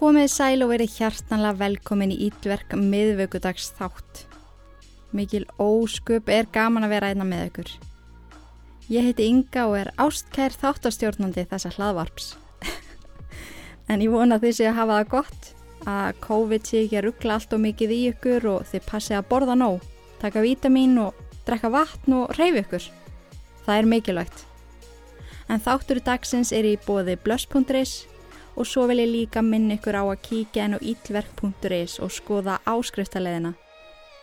Komið sæl og verið hjartanlega velkomin í Ítverk miðvöggudags þátt. Mikil ósköp er gaman að vera einna með ykkur. Ég heiti Inga og er ástkær þáttastjórnandi þessa hlaðvarps. en ég vona þið sé að hafa það gott, að COVID sé ekki að ruggla allt og mikið í ykkur og þið passi að borða nóg, taka vítamin og drekka vatn og reyfi ykkur. Það er mikilvægt. En þáttur dagsins er í bóði blöss.is og svo vil ég líka minna ykkur á að kíkja enn á ítverk.is og skoða áskriftaleðina.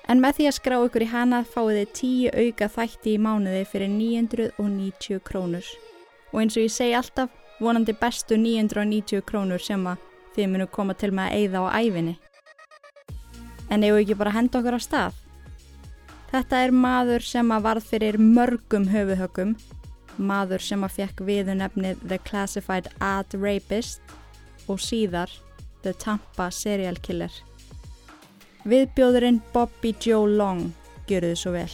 En með því að skrá ykkur í hana fáið þið tíu auka þætti í mánuði fyrir 990 krónur. Og eins og ég segi alltaf, vonandi bestu 990 krónur sem að þið munu koma til með að eyða á æfinni. En eigum ekki bara að henda okkur á stað? Þetta er maður sem að varð fyrir mörgum höfuhögum, maður sem að fekk viðunefnið The Classified Ad Rapist og síðar The Tampa Serial Killer. Viðbjóðurinn Bobby Joe Long gjör þið svo vel.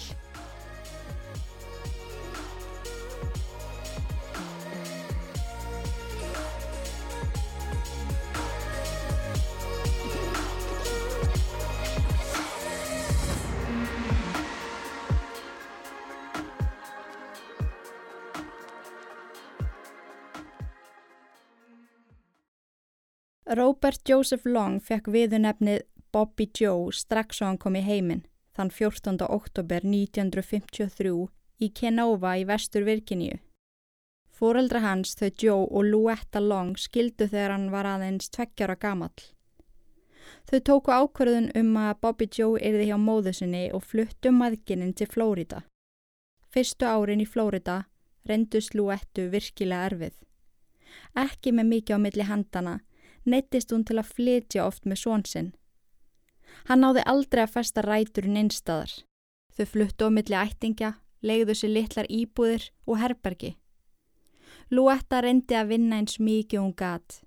Robert Joseph Long fekk viðunefnið Bobby Joe strax svo hann kom í heiminn þann 14. oktober 1953 í Kenova í vestur Virkiníu. Fóreldra hans þau Joe og Louetta Long skildu þegar hann var aðeins tveggjara gamall. Þau tóku ákverðun um að Bobby Joe erði hjá móðu sinni og fluttu maðgininn til Flórida. Fyrstu árin í Flórida rendust Louettu virkilega erfið. Ekki með mikið á milli handana neittist hún til að flytja oft með svonsinn. Hann náði aldrei að festa ræturinn einstaðar. Þau fluttu á milli ættingja, legðu sér litlar íbúðir og herbergi. Lúetta reyndi að vinna eins mikið hún gat.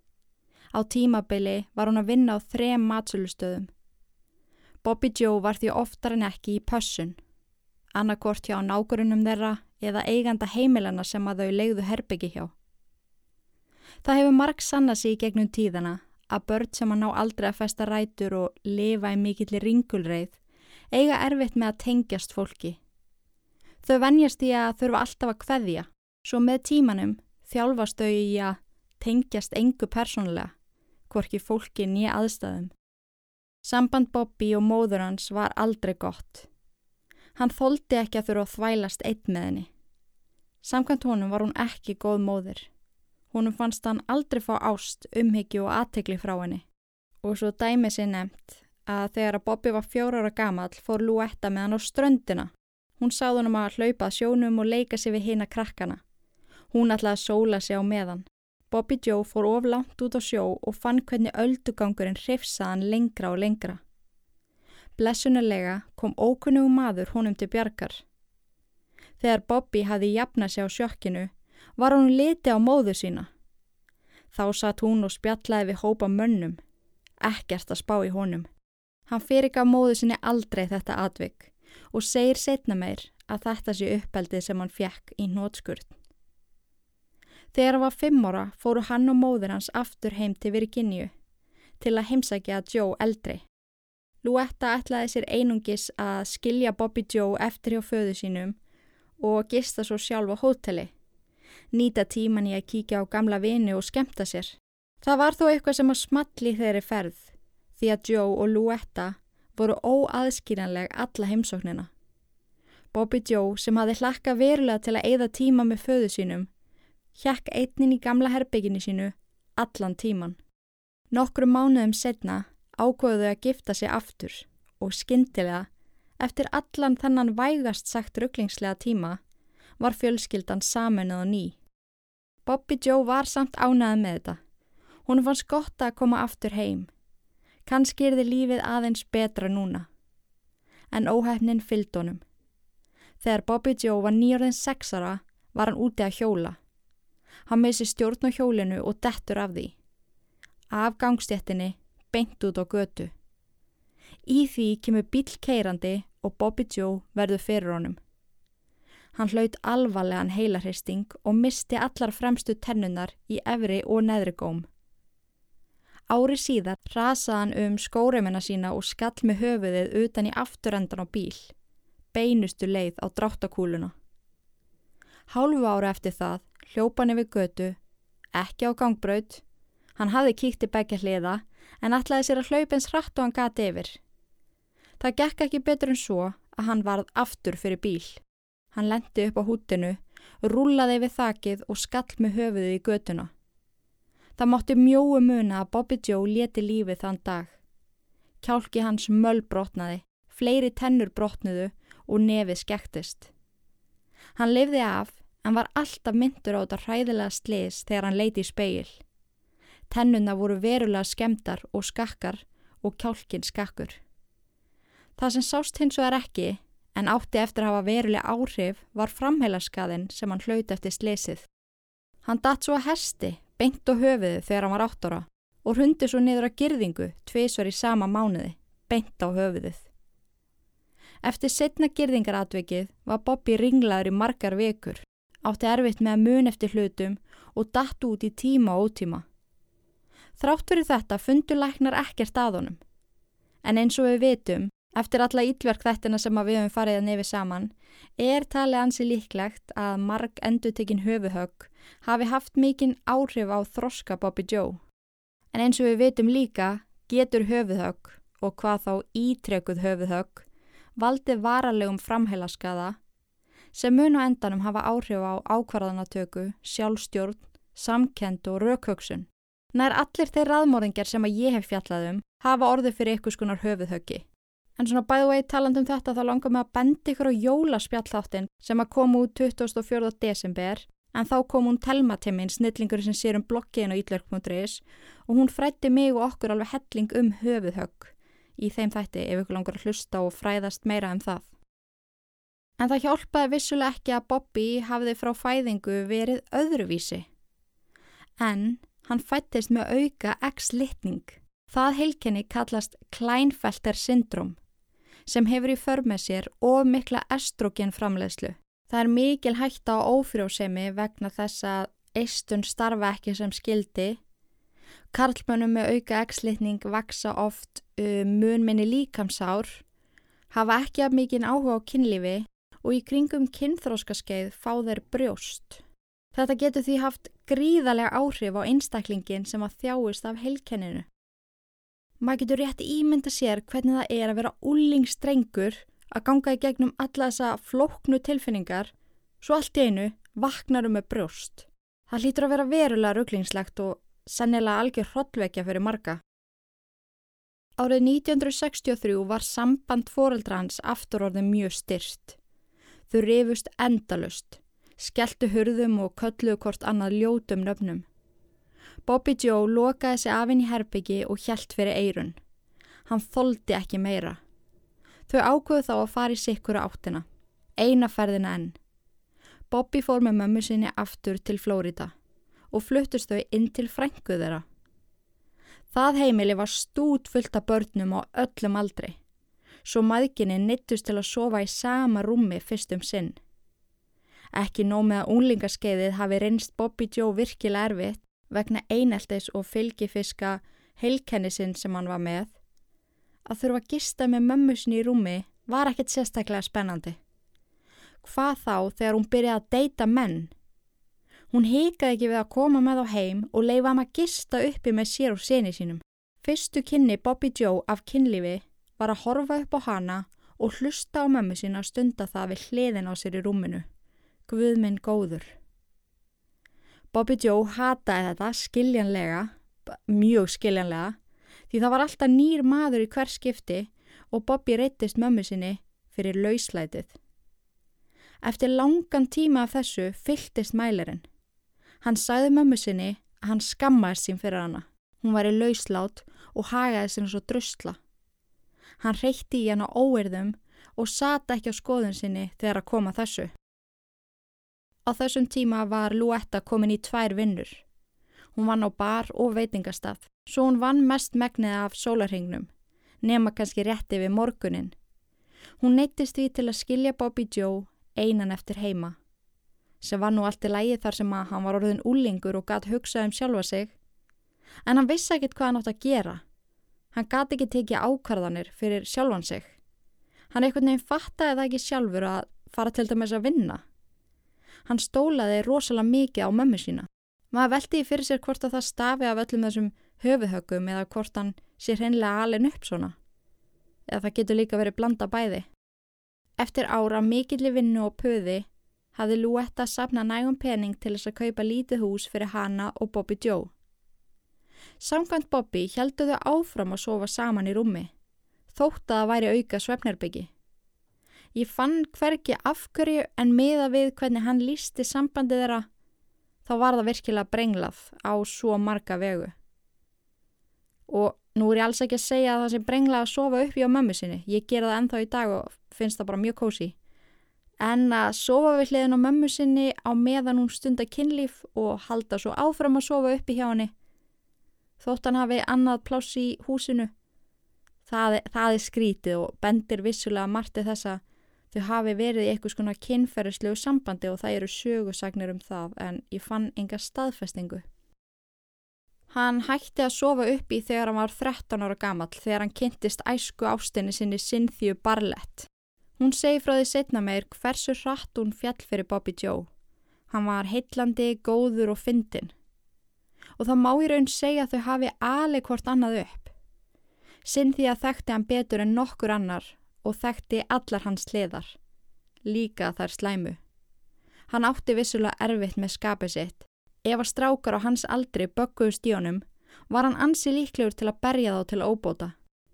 Á tímabili var hún að vinna á þrem matsölustöðum. Bobby Joe var því oftar en ekki í pössun. Annarkort hjá nákurinnum þeirra eða eiganda heimilana sem að þau legðu herbyggi hjá. Það hefur marg sanna sig í gegnum tíðana að börn sem að ná aldrei að festa rætur og lifa í mikillir ringulreið eiga erfitt með að tengjast fólki. Þau vennjast í að þurfa alltaf að kveðja, svo með tímanum þjálfast þau í að tengjast engu persónulega, hvorki fólki nýja aðstæðum. Samband Bobby og móður hans var aldrei gott. Hann þóldi ekki að þurfa að þvælast eitt með henni. Samkvæmt honum var hún ekki góð móður. Húnum fannst hann aldrei fá ást, umhyggju og aðtegli frá henni. Og svo dæmi sér nefnt að þegar að Bobby var fjórar ára gamall fór Lúetta með hann á ströndina. Hún sáð hann um að hlaupa sjónum og leika sér við hina krakkana. Hún ætlaði að sóla sér á meðan. Bobby Joe fór oflánt út á sjó og fann hvernig öldugangurinn hrifsaðan lengra og lengra. Blessunulega kom ókunnugu maður honum til bjargar. Þegar Bobby hafi jafnað sér á sjokkinu var hún liti á móðu sína. Þá satt hún og spjallaði við hópa mönnum, ekkert að spá í honum. Hann fyrir á móðu sinni aldrei þetta atvik og segir setna meir að þetta sé uppeldið sem hann fjekk í nótskurð. Þegar hann var fimm ára fóru hann og móður hans aftur heim til Virginíu til að heimsækja Joe eldri. Louetta ætlaði sér einungis að skilja Bobby Joe eftir hjá föðu sínum og gista svo sjálf á hóteli nýta tíman í að kíkja á gamla vini og skemta sér. Það var þó eitthvað sem að smalli þeirri ferð því að Joe og Louetta voru óaðskýranleg alla heimsóknina. Bobby Joe sem hafi hlakka verulega til að eigða tíma með föðu sínum hjekk einnin í gamla herbygginu sínu allan tíman. Nokkru mánuðum setna ákvöðuðu að gifta sig aftur og skindilega eftir allan þennan vægast sagt rugglingslega tíma var fjölskyldan samenið og ný. Bobby Joe var samt ánaði með þetta. Hún fannst gott að koma aftur heim. Kannski er þið lífið aðeins betra núna. En óhefnin fylgd honum. Þegar Bobby Joe var nýjörðin sexara var hann úti að hjóla. Hann missi stjórn á hjólinu og dettur af því. Af gangstjettinni beint út á götu. Í því kemur bíl keirandi og Bobby Joe verður fyrir honum. Hann hlaut alvarlegan heilarhristing og misti allar fremstu tennunar í efri og neðri góm. Ári síðar rasaði hann um skóreimina sína og skall með höfuðið utan í afturendan á bíl, beinustu leið á dráttakúluna. Hálfu ára eftir það hljópa hann yfir götu, ekki á gangbraut, hann hafði kíkt í begja hliða en ætlaði sér að hlaupins hratt og hann gati yfir. Það gekk ekki betur en svo að hann varð aftur fyrir bíl. Hann lendi upp á hútinu, rúlaði yfir þakið og skall með höfuðið í götuna. Það mátti mjóu muna að Bobby Joe leti lífið þann dag. Kjálki hans möll brotnaði, fleiri tennur brotnuðu og nefið skektist. Hann lifði af en var alltaf myndur á þetta hræðilega slis þegar hann leiti í speil. Tennuna voru verulega skemdar og skakkar og kjálkin skakkur. Það sem sást hins og er ekki en átti eftir að hafa verulega áhrif var framheilaskaðin sem hann hlaut eftir slisið. Hann datt svo að hersti beint á höfuðu þegar hann var átt ára og hundi svo niður að girðingu tvísvar í sama mánuði, beint á höfuðuð. Eftir setna girðingaratvikið var Bobby ringlaður í margar vekur, átti erfitt með að mun eftir hlutum og datt út í tíma og ótíma. Þrátt fyrir þetta fundur læknar ekkert að honum. En eins og við vitum Eftir alla ítlverk þættina sem við höfum farið að nefi saman er talið ansi líklegt að marg endutekinn höfuhögg hafi haft mikinn áhrif á þroska Bobby Joe. En eins og við veitum líka getur höfuhögg og hvað þá ítrekuð höfuhögg valdi varalegum framheilaskaða sem mun á endanum hafa áhrif á ákvarðanatöku, sjálfstjórn, samkend og raukhögsun. Nær allir þeir raðmóringar sem að ég hef fjallað um hafa orðið fyrir ykkur skonar höfuhöggi. En svona by the way talandum þetta þá langar mig að bendi ykkur á jólaspjalláttin sem að koma út 24. desember en þá kom hún telmatimmin snillingur sem sér um blokkiðin á ítlerk.is og hún frætti mig og okkur alveg helling um höfuðhögg í þeim þætti ef ykkur langar að hlusta og fræðast meira um það. En það hjálpaði vissuleg ekki að Bobby hafiði frá fæðingu verið öðruvísi. En hann fættist með auka X-litning. Það heilkenni kallast Kleinfelter syndrom sem hefur í för með sér of mikla estrogen framleiðslu. Það er mikil hægt á ófrjósemi vegna þess að eistun starfa ekki sem skildi. Karlmönnum með auka ekslitning vaksa oft um, munminni líkamsár, hafa ekki af mikinn áhuga á kynlífi og í kringum kynþróskaskeið fá þeir brjóst. Þetta getur því haft gríðarlega áhrif á einstaklingin sem að þjáist af heilkenninu. Maður getur rétt ímynda sér hvernig það er að vera úlingstrengur að ganga í gegnum alla þessa flóknu tilfinningar svo allt í einu vaknarum með brjóst. Það hlýtur að vera verulega rugglingslegt og sennilega algjör hrollvekja fyrir marga. Árið 1963 var samband fóreldra hans afturorðið mjög styrst. Þau rifust endalust, skelltu hurðum og kölluðu hvort annað ljótum nöfnum. Bobby Joe lokaði sig af henni í herbyggi og hjælt fyrir eirun. Hann þoldi ekki meira. Þau ákvöðu þá að fara í sikkura áttina. Eina ferðina enn. Bobby fór með mömmu sinni aftur til Flórida og fluttust þau inn til frængu þeirra. Það heimili var stút fullt af börnum á öllum aldri. Svo maðginni nittust til að sofa í sama rúmi fyrst um sinn. Ekki nóg með að únlingaskeiðið hafi reynst Bobby Joe virkilega erfitt vegna eineltis og fylgifiska heilkennisinn sem hann var með, að þurfa að gista með mömmusni í rúmi var ekkert sérstaklega spennandi. Hvað þá þegar hún byrjaði að deyta menn? Hún heikaði ekki við að koma með á heim og leifa hann að gista uppi með sér og seni sínum. Fyrstu kynni Bobby Joe af kynlífi var að horfa upp á hana og hlusta á mömmu sína að stunda það við hliðin á sér í rúminu. Guð minn góður. Bobby Joe hataði þetta skiljanlega, mjög skiljanlega, því það var alltaf nýr maður í hver skipti og Bobby reytist mömmu sinni fyrir lauslætið. Eftir langan tíma af þessu fylltist mælirinn. Hann sagði mömmu sinni að hann skammaðist sín fyrir hana. Hún var í lauslát og hagaði sinna svo drusla. Hann reytti í hana óerðum og sata ekki á skoðun sinni þegar að koma þessu. Á þessum tíma var Luetta komin í tvær vinnur. Hún vann á bar og veitingastaf, svo hún vann mest megnið af sólarhengnum, nema kannski rétti við morgunin. Hún neyttist því til að skilja Bobby Joe einan eftir heima, sem var nú allt í lægi þar sem að hann var orðin úlingur og gatt hugsað um sjálfa sig. En hann vissi ekkit hvað hann átt að gera. Hann gati ekki tekið ákvarðanir fyrir sjálfan sig. Hann einhvern veginn fattaði það ekki sjálfur að fara til dæmis að vinna. Hann stólaði rosalega mikið á mömmu sína. Maður veldi í fyrir sér hvort að það stafi af öllum þessum höfuhögum eða hvort hann sé hreinlega alin upp svona. Eða það getur líka verið blanda bæði. Eftir ára mikilli vinnu og pöði hafði Lúetta sapna nægum pening til þess að kaupa lítið hús fyrir hana og Bobby Joe. Samkvæmt Bobby helduðu áfram að sofa saman í rúmi, þótt að það væri auka svefnerbyggi. Ég fann hverki afhverju en miða við hvernig hann lísti sambandi þeirra, þá var það virkilega brenglað á svo marga vegu. Og nú er ég alls ekki að segja að það sem brenglað að sofa upp í á mömmu sinni, ég gera það ennþá í dag og finnst það bara mjög kósi. En að sofa við hliðin á mömmu sinni á meðan hún stunda kynlíf og halda svo áfram að sofa upp í hjá henni þótt hann hafi annað pláss í húsinu. Það, það er skrítið og bendir vissulega margtið þessa þau hafi verið í eitthvað svona kynferðislegu sambandi og það eru sögursagnir um það en ég fann enga staðfestingu. Hann hætti að sofa upp í þegar hann var 13 ára gammal þegar hann kynntist æsku ástinni sinni Cynthia Barlett. Hún segi frá því setna meir hversu hratt hún fjall fyrir Bobby Joe. Hann var heitlandi, góður og fyndin og það má í raun segja að þau hafi alveg hvort annað upp. Að þekkti hann betur en nokkur annar og þekkti allar hans hliðar, líka þær slæmu. Hann átti vissulega erfitt með skapið sitt. Ef að strákar á hans aldri bögguðu stíunum var hann ansi líklegur til að berja þá til óbóta.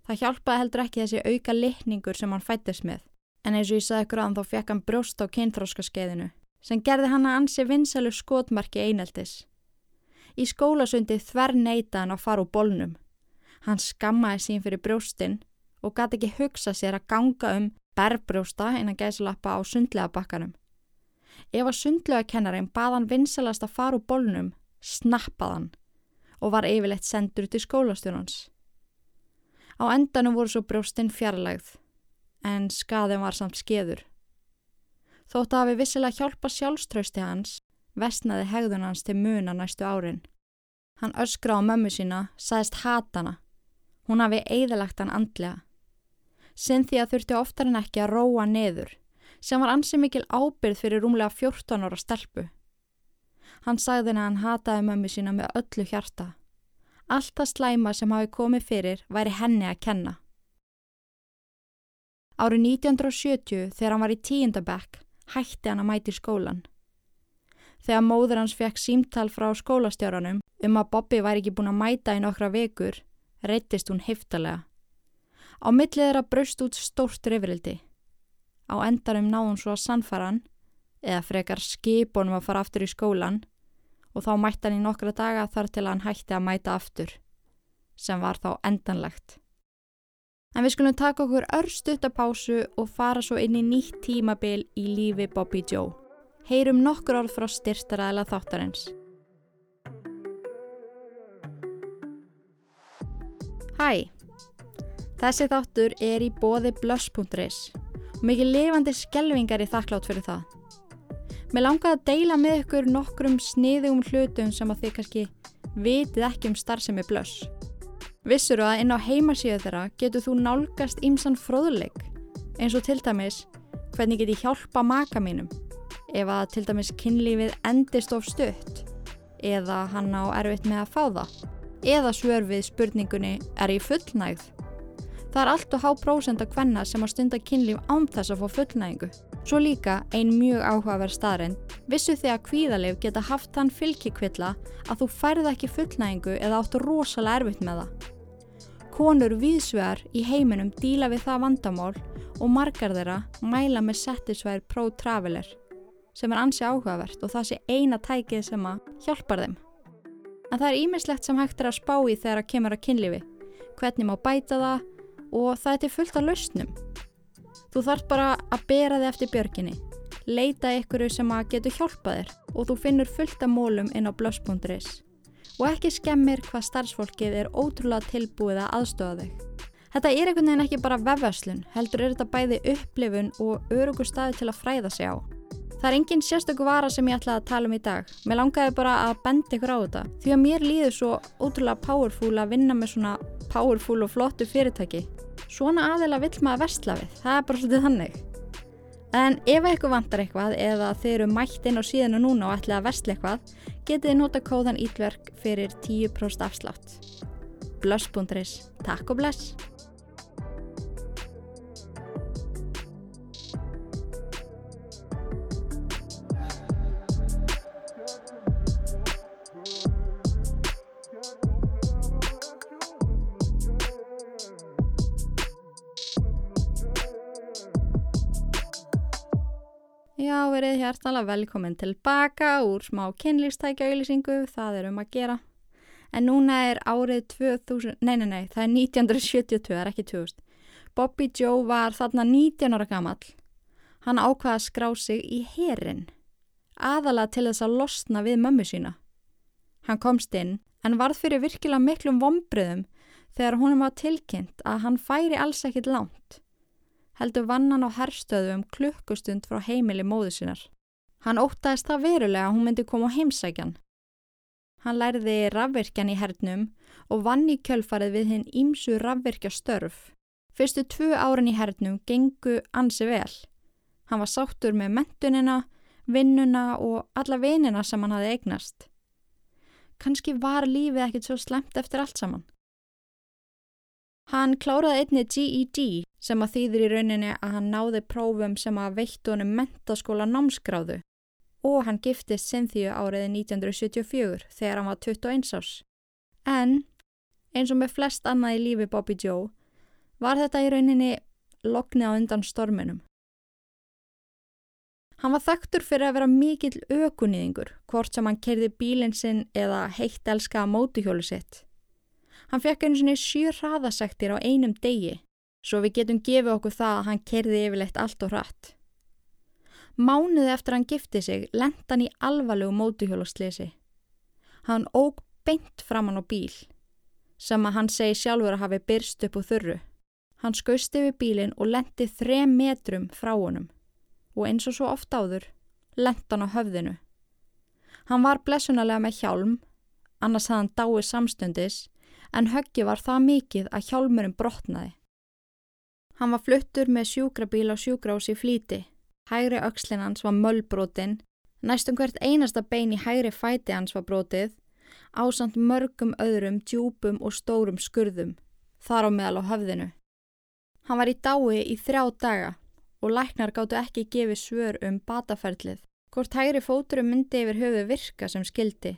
Það hjálpaði heldur ekki þessi auka litningur sem hann fættist með. En eins og ég sagði að þá fekk hann brjóst á kynþróskaskeiðinu sem gerði hann að ansi vinsælu skotmarki eineltis. Í skólasundi þver neita hann að fara úr bolnum. Hann skammaði sín fyrir brjóstinn og gæti ekki hugsa sér að ganga um berbrjósta innan gæslappa á sundlega bakkanum. Ef að sundlega kennarinn bað hann vinsalast að fara úr bolnum, snappað hann og var yfirleitt sendur til skólastjónans. Á endanum voru svo brjóstinn fjarlægð, en skaðin var samt skeður. Þótt að hafi vissilega hjálpa sjálfstrausti hans, vestnaði hegðun hans til muna næstu árin. Hann öskra á mömmu sína, sæðist hatana. Hún hafi eðalagt hann andlega. Cynthia þurfti oftar en ekki að róa neður, sem var ansi mikil ábyrð fyrir rúmlega 14 ára stelpu. Hann sagði henni að hann hataði mömmu sína með öllu hjarta. Allt það slæma sem hafi komið fyrir væri henni að kenna. Árið 1970 þegar hann var í tíundabekk hætti hann að mæti skólan. Þegar móður hans fekk símtal frá skólastjóranum um að Bobby væri ekki búin að mæta í nokkra vekur, reytist hún heftalega. Á millið þeirra braust út stórt rifrildi. Á endarum náðum svo að sannfara hann, eða frekar skipunum að fara aftur í skólan og þá mætti hann í nokkra daga þar til hann hætti að mæta aftur, sem var þá endanlegt. En við skulum taka okkur örstutapásu og fara svo inn í nýtt tímabil í lífi Bobby Joe. Heyrum nokkur orð frá styrtaræðila þáttarins. Hæ, þessi þáttur er í bóði blöss.is og mikið lifandi skelvingar í þakklátt fyrir það. Mér langaði að deila með ykkur nokkrum sniðugum hlutum sem að þið kannski vitið ekki um starfsemi blöss. Vissur að inn á heimasíðu þeirra getur þú nálgast ímsan fróðuleik eins og til dæmis hvernig get ég hjálpa maka mínum ef að til dæmis kynlífið endist of stutt eða hann á erfitt með að fá það eða svör við spurningunni er ég fullnægð? Það er allt og há prósend að hvenna sem að stunda kynlíf án þess að fá fullnægingu. Svo líka ein mjög áhugaverð staðrind vissu því að kvíðalif geta haft þann fylgikvilla að þú færð ekki fullnægingu eða áttu rosalega erfitt með það. Konur viðsvegar í heiminum díla við það vandamál og margar þeirra mæla með Satisfyer Pro Traveler sem er ansi áhugavert og það sé eina tækið sem að hjálpar þeim. En það er ímislegt sem hægt er að spá í þegar að kemur að kynlifi, hvernig má bæta það og það er til fullt af lausnum. Þú þarf bara að bera þig eftir björginni, leita ykkur sem að getur hjálpað þér og þú finnur fullt af mólum inn á blöss.is. Og ekki skemmir hvað starfsfólkið er ótrúlega tilbúið að aðstofa þig. Þetta er einhvern veginn ekki bara vefverslun, heldur er þetta bæði upplifun og örugur staði til að fræða sig á. Það er engin sérstöku vara sem ég ætlaði að tala um í dag. Mér langaði bara að benda ykkur á þetta. Því að mér líður svo ótrúlega powerful að vinna með svona powerful og flottu fyrirtæki. Svona aðeila vill maður vestla við. Það er bara svolítið þannig. En ef eitthvað vantar eitthvað eða þeir eru mætt inn á síðanu núna og ætlaði að vestla eitthvað, getið þið nota kóðan ítverk fyrir 10% afslátt. Blöss.is. Takk og bless! Já, verið hjartalega velkomin tilbaka úr smá kynlýstækja auðlýsingu, það er um að gera. En núna er árið 2000, nei, nei, nei, það er 1972, það er ekki 2000. Bobby Joe var þarna 19 ára gammal. Hann ákvaða að skrá sig í herin, aðalega til þess að losna við mömmu sína. Hann komst inn, en varð fyrir virkilega miklum vombriðum þegar húnum var tilkynnt að hann færi alls ekkit langt heldur vannan á herstöðu um klukkustund frá heimili móðu sinnar. Hann ótaðist það verulega að hún myndi koma á heimsækjan. Hann læriði rafvirkjan í hernum og vann í kjölfarið við hinn ímsu rafvirkja störf. Fyrstu tvu árin í hernum gengu ansi vel. Hann var sáttur með mentunina, vinnuna og alla vinina sem hann hafi eignast. Kanski var lífið ekkert svo slemt eftir allt saman. Hann kláraði einni GED sem að þýðir í rauninni að hann náði prófum sem að veittu honum mentaskóla námskráðu og hann giftist Cynthia áriði 1974 þegar hann var 21 árs. En eins og með flest annað í lífi Bobby Joe var þetta í rauninni loknið á undan storminum. Hann var þaktur fyrir að vera mikill aukunniðingur hvort sem hann kerði bílinn sinn eða heitt elska að mótuhjólu sitt. Hann fekk einu svona sjö hraðasektir á einum degi svo við getum gefið okkur það að hann kerði yfirleitt allt og hratt. Mánuði eftir hann gifti sig lenda hann í alvarlegu mótuhjólasleysi. Hann óg beint framann á bíl, sem að hann segi sjálfur að hafi byrst upp úr þurru. Hann skausti við bílinn og lendi þrem metrum frá honum og eins og svo oft áður lenda hann á höfðinu. Hann var blessunalega með hjálm, annars hafði hann dáið samstundis, en höggi var það mikið að hjálmurinn brotnaði. Hann var fluttur með sjúkrabíl á sjúkrás í flíti. Hægri aukslinn hans var möllbrotin, næstum hvert einasta bein í hægri fæti hans var brotið, ásand mörgum öðrum djúpum og stórum skurðum, þar á meðal á höfðinu. Hann var í dái í þrjá daga og læknar gáttu ekki gefið svör um bataferlið, hvort hægri fóturum myndi yfir höfu virka sem skildi,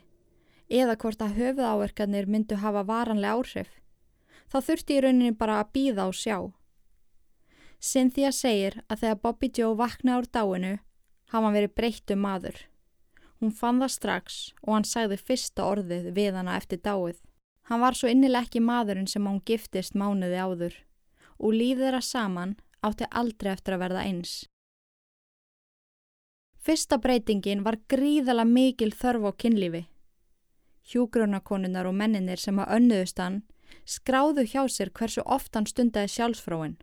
eða hvort að höfuð áverkanir myndu hafa varanlega áhrif. Þá þurfti í rauninni bara að býða og sjá. Cynthia segir að þegar Bobby Joe vaknaði úr dáinu hafa hann verið breyttu maður. Hún fann það strax og hann sagði fyrsta orðið við hana eftir dáið. Hann var svo innileg ekki maðurinn sem hún giftist mánuði áður og lífið þeirra saman átti aldrei eftir að verða eins. Fyrsta breytingin var gríðala mikil þörf á kynlífi. Hjúgrunakonunar og menninir sem að önnuðust hann skráðu hjá sér hversu oft hann stundaði sjálfsfróin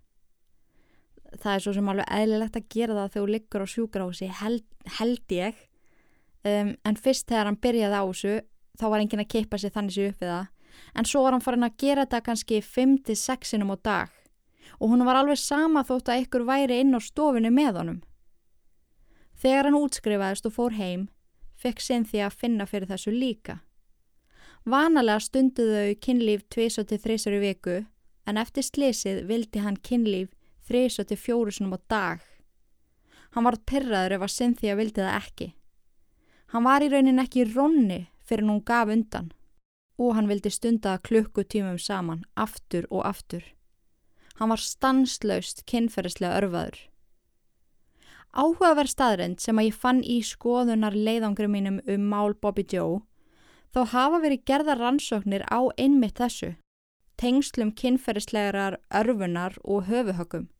það er svo sem alveg eðlilegt að gera það þegar þú liggur á sjúgrási held, held ég. Um, en fyrst þegar hann byrjaði á þessu þá var enginn að keipa sér þannig sér upp við það. En svo var hann farin að gera þetta kannski 5-6 sinum á dag. Og hún var alveg sama þótt að ykkur væri inn á stofinu með honum. Þegar hann útskrifaðist og fór heim fekk sinn því að finna fyrir þessu líka vanalega stunduðu kynlíf 2-3 í viku en eftir slesið vildi hann kynlíf þreysa til fjórusunum á dag. Hann var perraður ef að Cynthia vildi það ekki. Hann var í raunin ekki í ronni fyrir hún gaf undan og hann vildi stunda klukkutímum saman aftur og aftur. Hann var stanslaust kynferðislega örfaður. Áhugaverð staðrind sem að ég fann í skoðunar leiðangri mínum um mál Bobby Joe þá hafa verið gerða rannsóknir á einmitt þessu, tengslum kynferðislegar örfunar og höfuhökum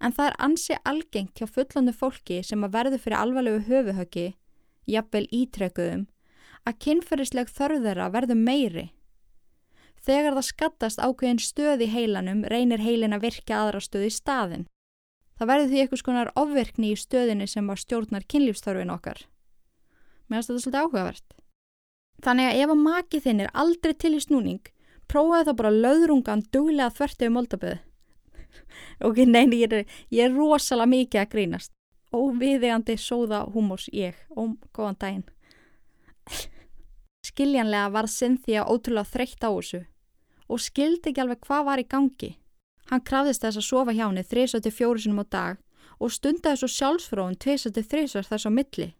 en það er ansi algengt hjá fullandu fólki sem að verðu fyrir alvarlegu höfuhöggi, jafnvel ítrekuðum, að kynferðisleg þörðera verður meiri. Þegar það skattast ákveðin stöð í heilanum reynir heilin að virka aðra stöð í staðin. Það verður því eitthvað skonar ofverkni í stöðinni sem var stjórnar kynlífstörfin okkar. Mér finnst þetta svolítið áhugavert. Þannig að ef að makið þinn er aldrei til í snúning, prófaði þá bara löðrungan duglega þvertið um moldaböðu. ok, neini, ég er, ég er rosalega mikið að grínast. Óviðegandi sóða húmors ég. Ó, góðan daginn. Skiljanlega var Cynthia ótrúlega þreytt á þessu og skildi ekki alveg hvað var í gangi. Hann krafðist þess að sofa hjá henni 3-4 sinum á dag og stundaði svo sjálfsfróðun 2-3 þess á milli.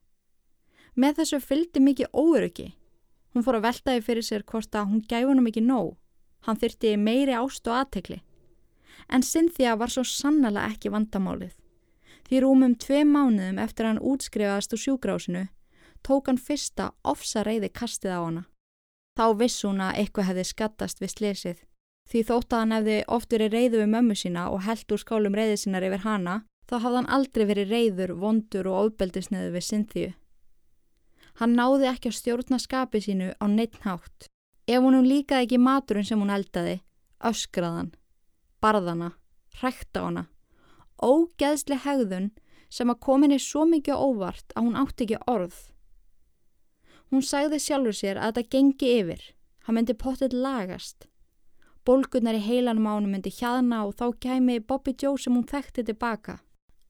Með þessu fylgdi mikið óöryggi. Hún fór að veltaði fyrir sér hvort að hún gæði hann mikið nóg. Hann þyrti meiri ást og aðtekli. En Cynthia var svo sannlega ekki vandamálið. Því rúmum tvei mánuðum eftir hann útskrifaðast úr sjúgrásinu tók hann fyrsta ofsa reyði kastið á hana. Þá viss hún að eitthvað hefði skattast við slesið. Því þótt að hann hefði oft verið reyðu við mömmu sína og held úr skálum reyði sínar yfir hana, þá hafði hann aldrei verið reyður, vondur og ofbeldisneðu við Cynthia. Hann náði ekki að stjórna skapi sínu á neitt nátt. Ef hún líkaði ekki maturinn sem hún eldaði, öskraðan, barðana, hrækta hana. Ógeðsli hegðun sem að kominni svo mikið óvart að hún átti ekki orð. Hún sagði sjálfur sér að þetta gengi yfir. Hann myndi potið lagast. Bólgunar í heilanum ánum myndi hjaðna og þá kæmi Bobby Joe sem hún þekkti tilbaka.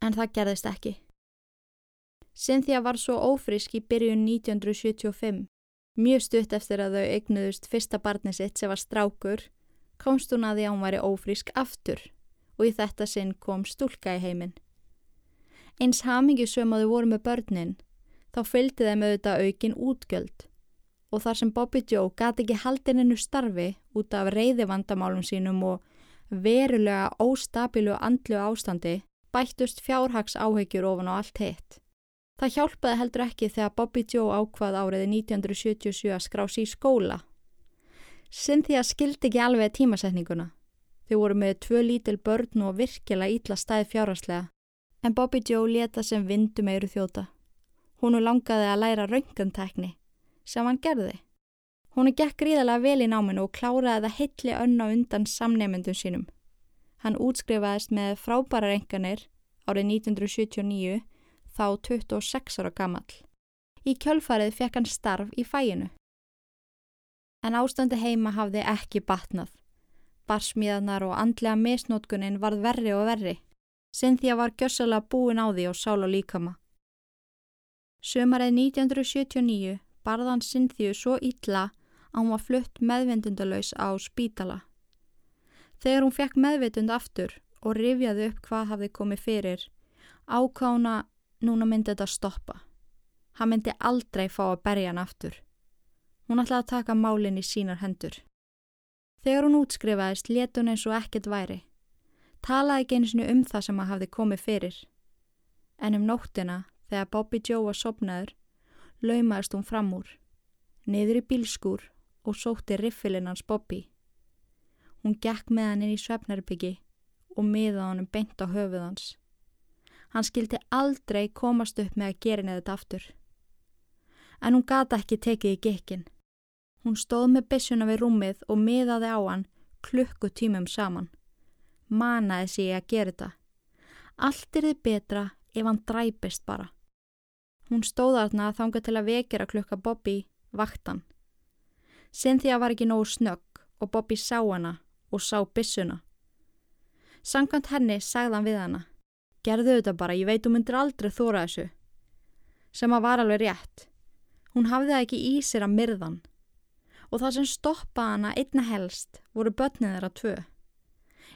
En það gerðist ekki. Cynthia var svo ófrisk í byrjun 1975. Mjög stutt eftir að þau eignuðust fyrsta barni sitt sem var strákur, komst hún að því að hún væri ófrisk aftur og í þetta sinn kom stúlka í heiminn. Eins hamingi söm að þau voru með börnin, þá fylgdi þeim auðvitað aukin útgjöld og þar sem Bobby Joe gati ekki haldininu starfi út af reyði vandamálum sínum og verulega óstabilu andlu ástandi bættust fjárhags áhegjur ofan á allt hitt. Það hjálpaði heldur ekki þegar Bobby Joe ákvað áriði 1977 að skrási í skóla. Cynthia skildi ekki alveg tímasetninguna. Þau voru með tvö lítil börn og virkilega ítla stæð fjárhastlega. En Bobby Joe leta sem vindu meiru þjóta. Húnu langaði að læra röngantekni, sem hann gerði. Húnu gekk gríðalega vel í náminu og kláraði það heitli önna undan samneimendum sínum. Hann útskrifaðist með frábæra renganir árið 1979 þá 26 ára gammal. Í kjölfarið fekk hann starf í fæinu. En ástandi heima hafði ekki batnað. Barsmíðanar og andlega misnótkunin varð verri og verri. Cynthia var gjössalega búin á því og sál og líkama. Sömarið 1979 barðan Cynthia svo illa að hún var flutt meðvendundalös á spítala. Þegar hún fekk meðvitund aftur og rifjaði upp hvað hafði komið fyrir, ákána Núna myndi þetta stoppa. Hann myndi aldrei fá að berja hann aftur. Hún ætlaði að taka málinn í sínar hendur. Þegar hún útskrifaðist let hún eins og ekkert væri. Talaði ekki eins og um það sem að hafði komið fyrir. En um nóttina, þegar Bobby Joe var sopnaður, laumaðist hún fram úr, niður í bílskúr og sótti riffilinn hans Bobby. Hún gekk með hann inn í svefnarbyggi og miða hann beint á höfuð hans. Hann skildi aldrei komast upp með að gera þetta aftur. En hún gata ekki tekið í gekkin. Hún stóð með bissuna við rúmið og miðaði á hann klukkutímum saman. Manaði sig að gera þetta. Allt er þið betra ef hann dræpist bara. Hún stóð aðna að þanga til að vekjara klukka Bobby vaktan. Cynthia var ekki nógu snögg og Bobby sá hana og sá bissuna. Sankant henni sagðan við hana gerðu þetta bara, ég veit þú myndir aldrei þóra þessu. Sem að var alveg rétt. Hún hafði það ekki í sér að myrðan. Og það sem stoppaði hana einna helst voru börnið þeirra tvö.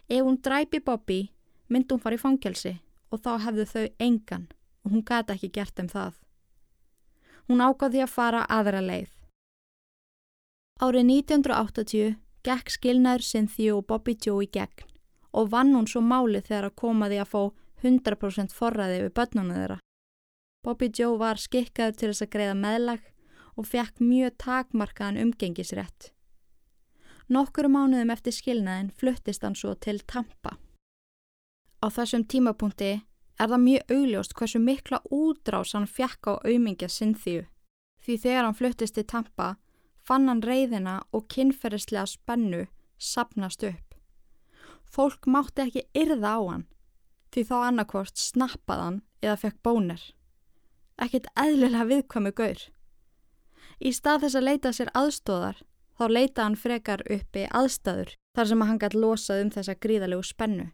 Ef hún dræpi Bobby, myndi hún fara í fangelsi og þá hefðu þau engan og hún gæti ekki gert um það. Hún ágáði að fara aðra leið. Árið 1980 gekk skilnaður Cynthia og Bobby Joe í gegn og vann hún svo máli þegar að koma því að fá 100% forræði við börnuna þeirra. Bobby Joe var skikkaður til þess að greiða meðlag og fekk mjög takmarkaðan umgengisrétt. Nokkuru mánuðum eftir skilnaðin fluttist hann svo til Tampa. Á þessum tímapunkti er það mjög augljóst hversu mikla útrás hann fekk á aumingja Cynthia. Því þegar hann fluttist til Tampa fann hann reyðina og kynferðislega spennu sapnast upp. Fólk mátti ekki yrða á hann því þá annarkvort snappaðan eða fekk bónir. Ekkert eðlilega viðkvæmi gaur. Í stað þess að leita sér aðstóðar þá leita hann frekar uppi aðstæður þar sem hann gæti losað um þessa gríðalegu spennu.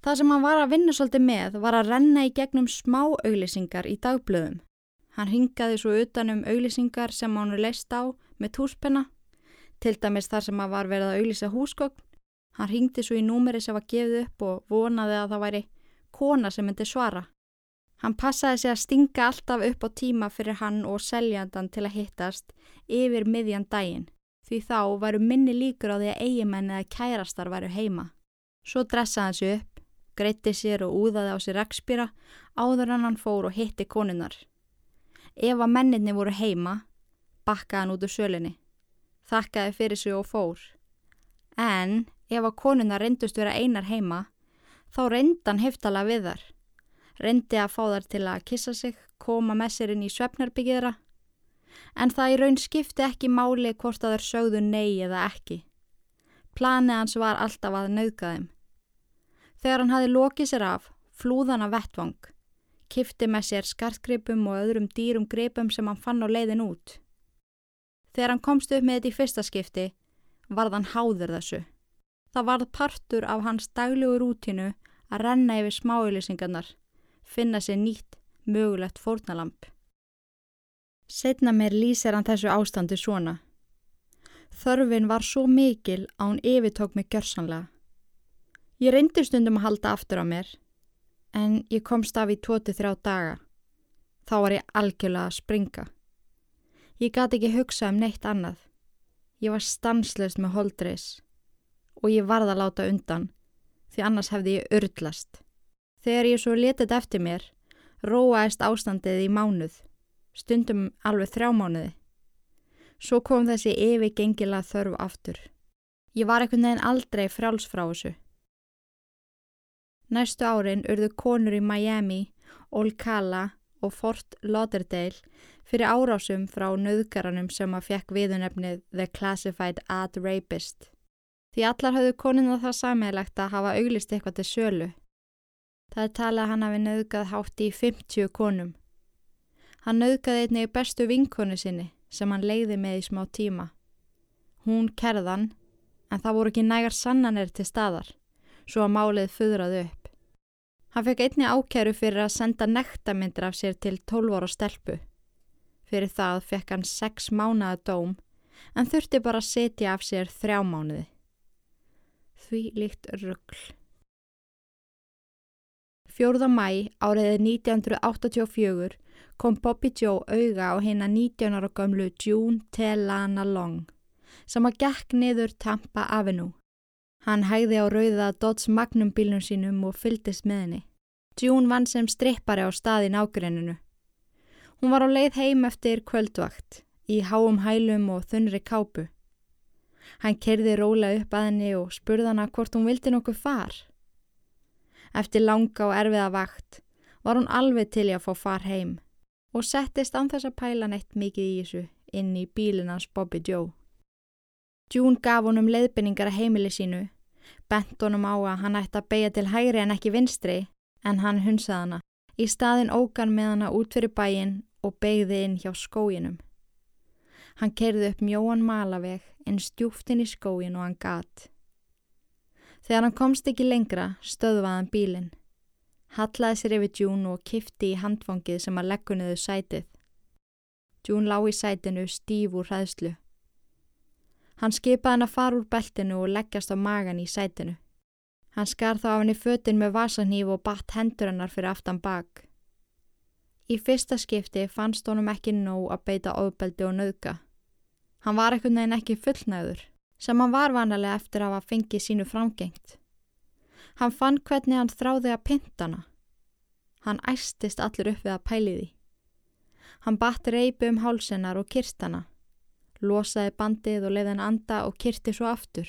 Það sem hann var að vinna svolítið með var að renna í gegnum smá auglýsingar í dagblöðum. Hann ringaði svo utanum auglýsingar sem hann leist á með túspenna, til dæmis þar sem hann var verið að auglýsa húsgögn. Hann ringdi svo í númeri sem var gefið upp og vonaði að það væri kona sem myndi svara. Hann passaði sig að stinga alltaf upp á tíma fyrir hann og seljandan til að hittast yfir miðjan daginn, því þá varu minni líkur á því að eigimenn eða kærastar varu heima. Svo dressaði hann sig upp greitti sér og úðaði á sér rekspýra áður en hann fór og hitti konunnar. Ef að menninni voru heima, bakkaði hann út úr sölinni. Þakkaði fyrir sig og fór. En ef að konunnar reyndust vera einar heima, þá reyndan heftala við þar. Reyndi að fá þar til að kissa sig, koma með sér inn í svefnarbyggjera. En það í raun skipti ekki máli hvort að þeir sögðu nei eða ekki. Planið hans var alltaf að nauðga þeim. Þegar hann hafi lokið sér af, flúðan af vettvang, kifti með sér skartgripum og öðrum dýrum gripum sem hann fann á leiðin út. Þegar hann komst upp með þetta í fyrsta skipti, varð hann háður þessu. Það varð partur af hans daglegu rútinu að renna yfir smáauðlýsingarnar, finna sér nýtt, mögulegt fórnalamp. Setna mér lýsir hann þessu ástandu svona. Þörfin var svo mikil að hún yfirtók mig gjörsanlega. Ég reyndi stundum að halda aftur á mér, en ég komst af í 23 daga. Þá var ég algjörlega að springa. Ég gati ekki hugsa um neitt annað. Ég var stanslust með holdreis og ég varða að láta undan, því annars hefði ég urlast. Þegar ég svo letið eftir mér, róaðist ástandið í mánuð, stundum alveg þrjá mánuði. Svo kom þessi yfir gengila þörf aftur. Ég var ekkert neginn aldrei fráls frá þessu. Næstu árin urðu konur í Miami, Ocala og Fort Lauderdale fyrir árásum frá nöðgaranum sem að fekk viðunefnið The Classified Ad Rapist. Því allar hafðu konuna það sammeilagt að hafa auglist eitthvað til sölu. Það er talað að hann hafi nöðgað hátt í 50 konum. Hann nöðgaði einnig bestu vinkonu sinni sem hann leiði með í smá tíma. Hún kerðan, en það voru ekki nægar sannanir til staðar, svo að málið föðraði upp. Hann fekk einni ákjæru fyrir að senda nektarmyndir af sér til 12 ára stelpu. Fyrir það fekk hann 6 mánuða dóm en þurfti bara að setja af sér þrjá mánuði. Því líkt ruggl. 4. mæ áriðið 1984 kom Bobby Joe auga á hérna 19 ára gömlu June Telana Long sem að gekk niður Tampa Avenue. Hann hægði á rauða Dodds Magnum bílnum sínum og fyldist með henni. June vann sem strippari á staðin ágreininu. Hún var á leið heim eftir kvöldvakt, í háum hælum og þunri kápu. Hann kerði róla upp að henni og spurði hana hvort hún vildi nokkuð far. Eftir langa og erfiða vakt var hún alveg til í að fá far heim og settist án þess að pæla neitt mikið í þessu inn í bílinans Bobby Joe. June gaf honum leiðbynningar að heimili sínu, bent honum á að hann ætti að beigja til hægri en ekki vinstri, en hann hunsaði hana. Í staðin ógan með hana út fyrir bæin og beigði inn hjá skóginum. Hann kerði upp mjóan malaveg en stjúft inn í skógin og hann gat. Þegar hann komst ekki lengra stöðvaði hann bílinn. Hallaði sér yfir June og kifti í handfangið sem að leggunuðu sætið. June lág í sætinu stíf úr hræðslu. Hann skipaði hann að fara úr beltinu og leggjast á magan í sætinu. Hann skar þá af henni fötin með vasanhýf og batt hendur hennar fyrir aftan bak. Í fyrsta skipti fannst honum ekki nóg að beita ofbeldi og nöðka. Hann var ekkert neginn ekki fullnæður, sem hann var vanalega eftir að hafa fengið sínu framgengt. Hann fann hvernig hann þráði að pinta hana. Hann æstist allur upp við að pæli því. Hann batt reipi um hálsennar og kirst hana losaði bandið og leiði hann anda og kyrti svo aftur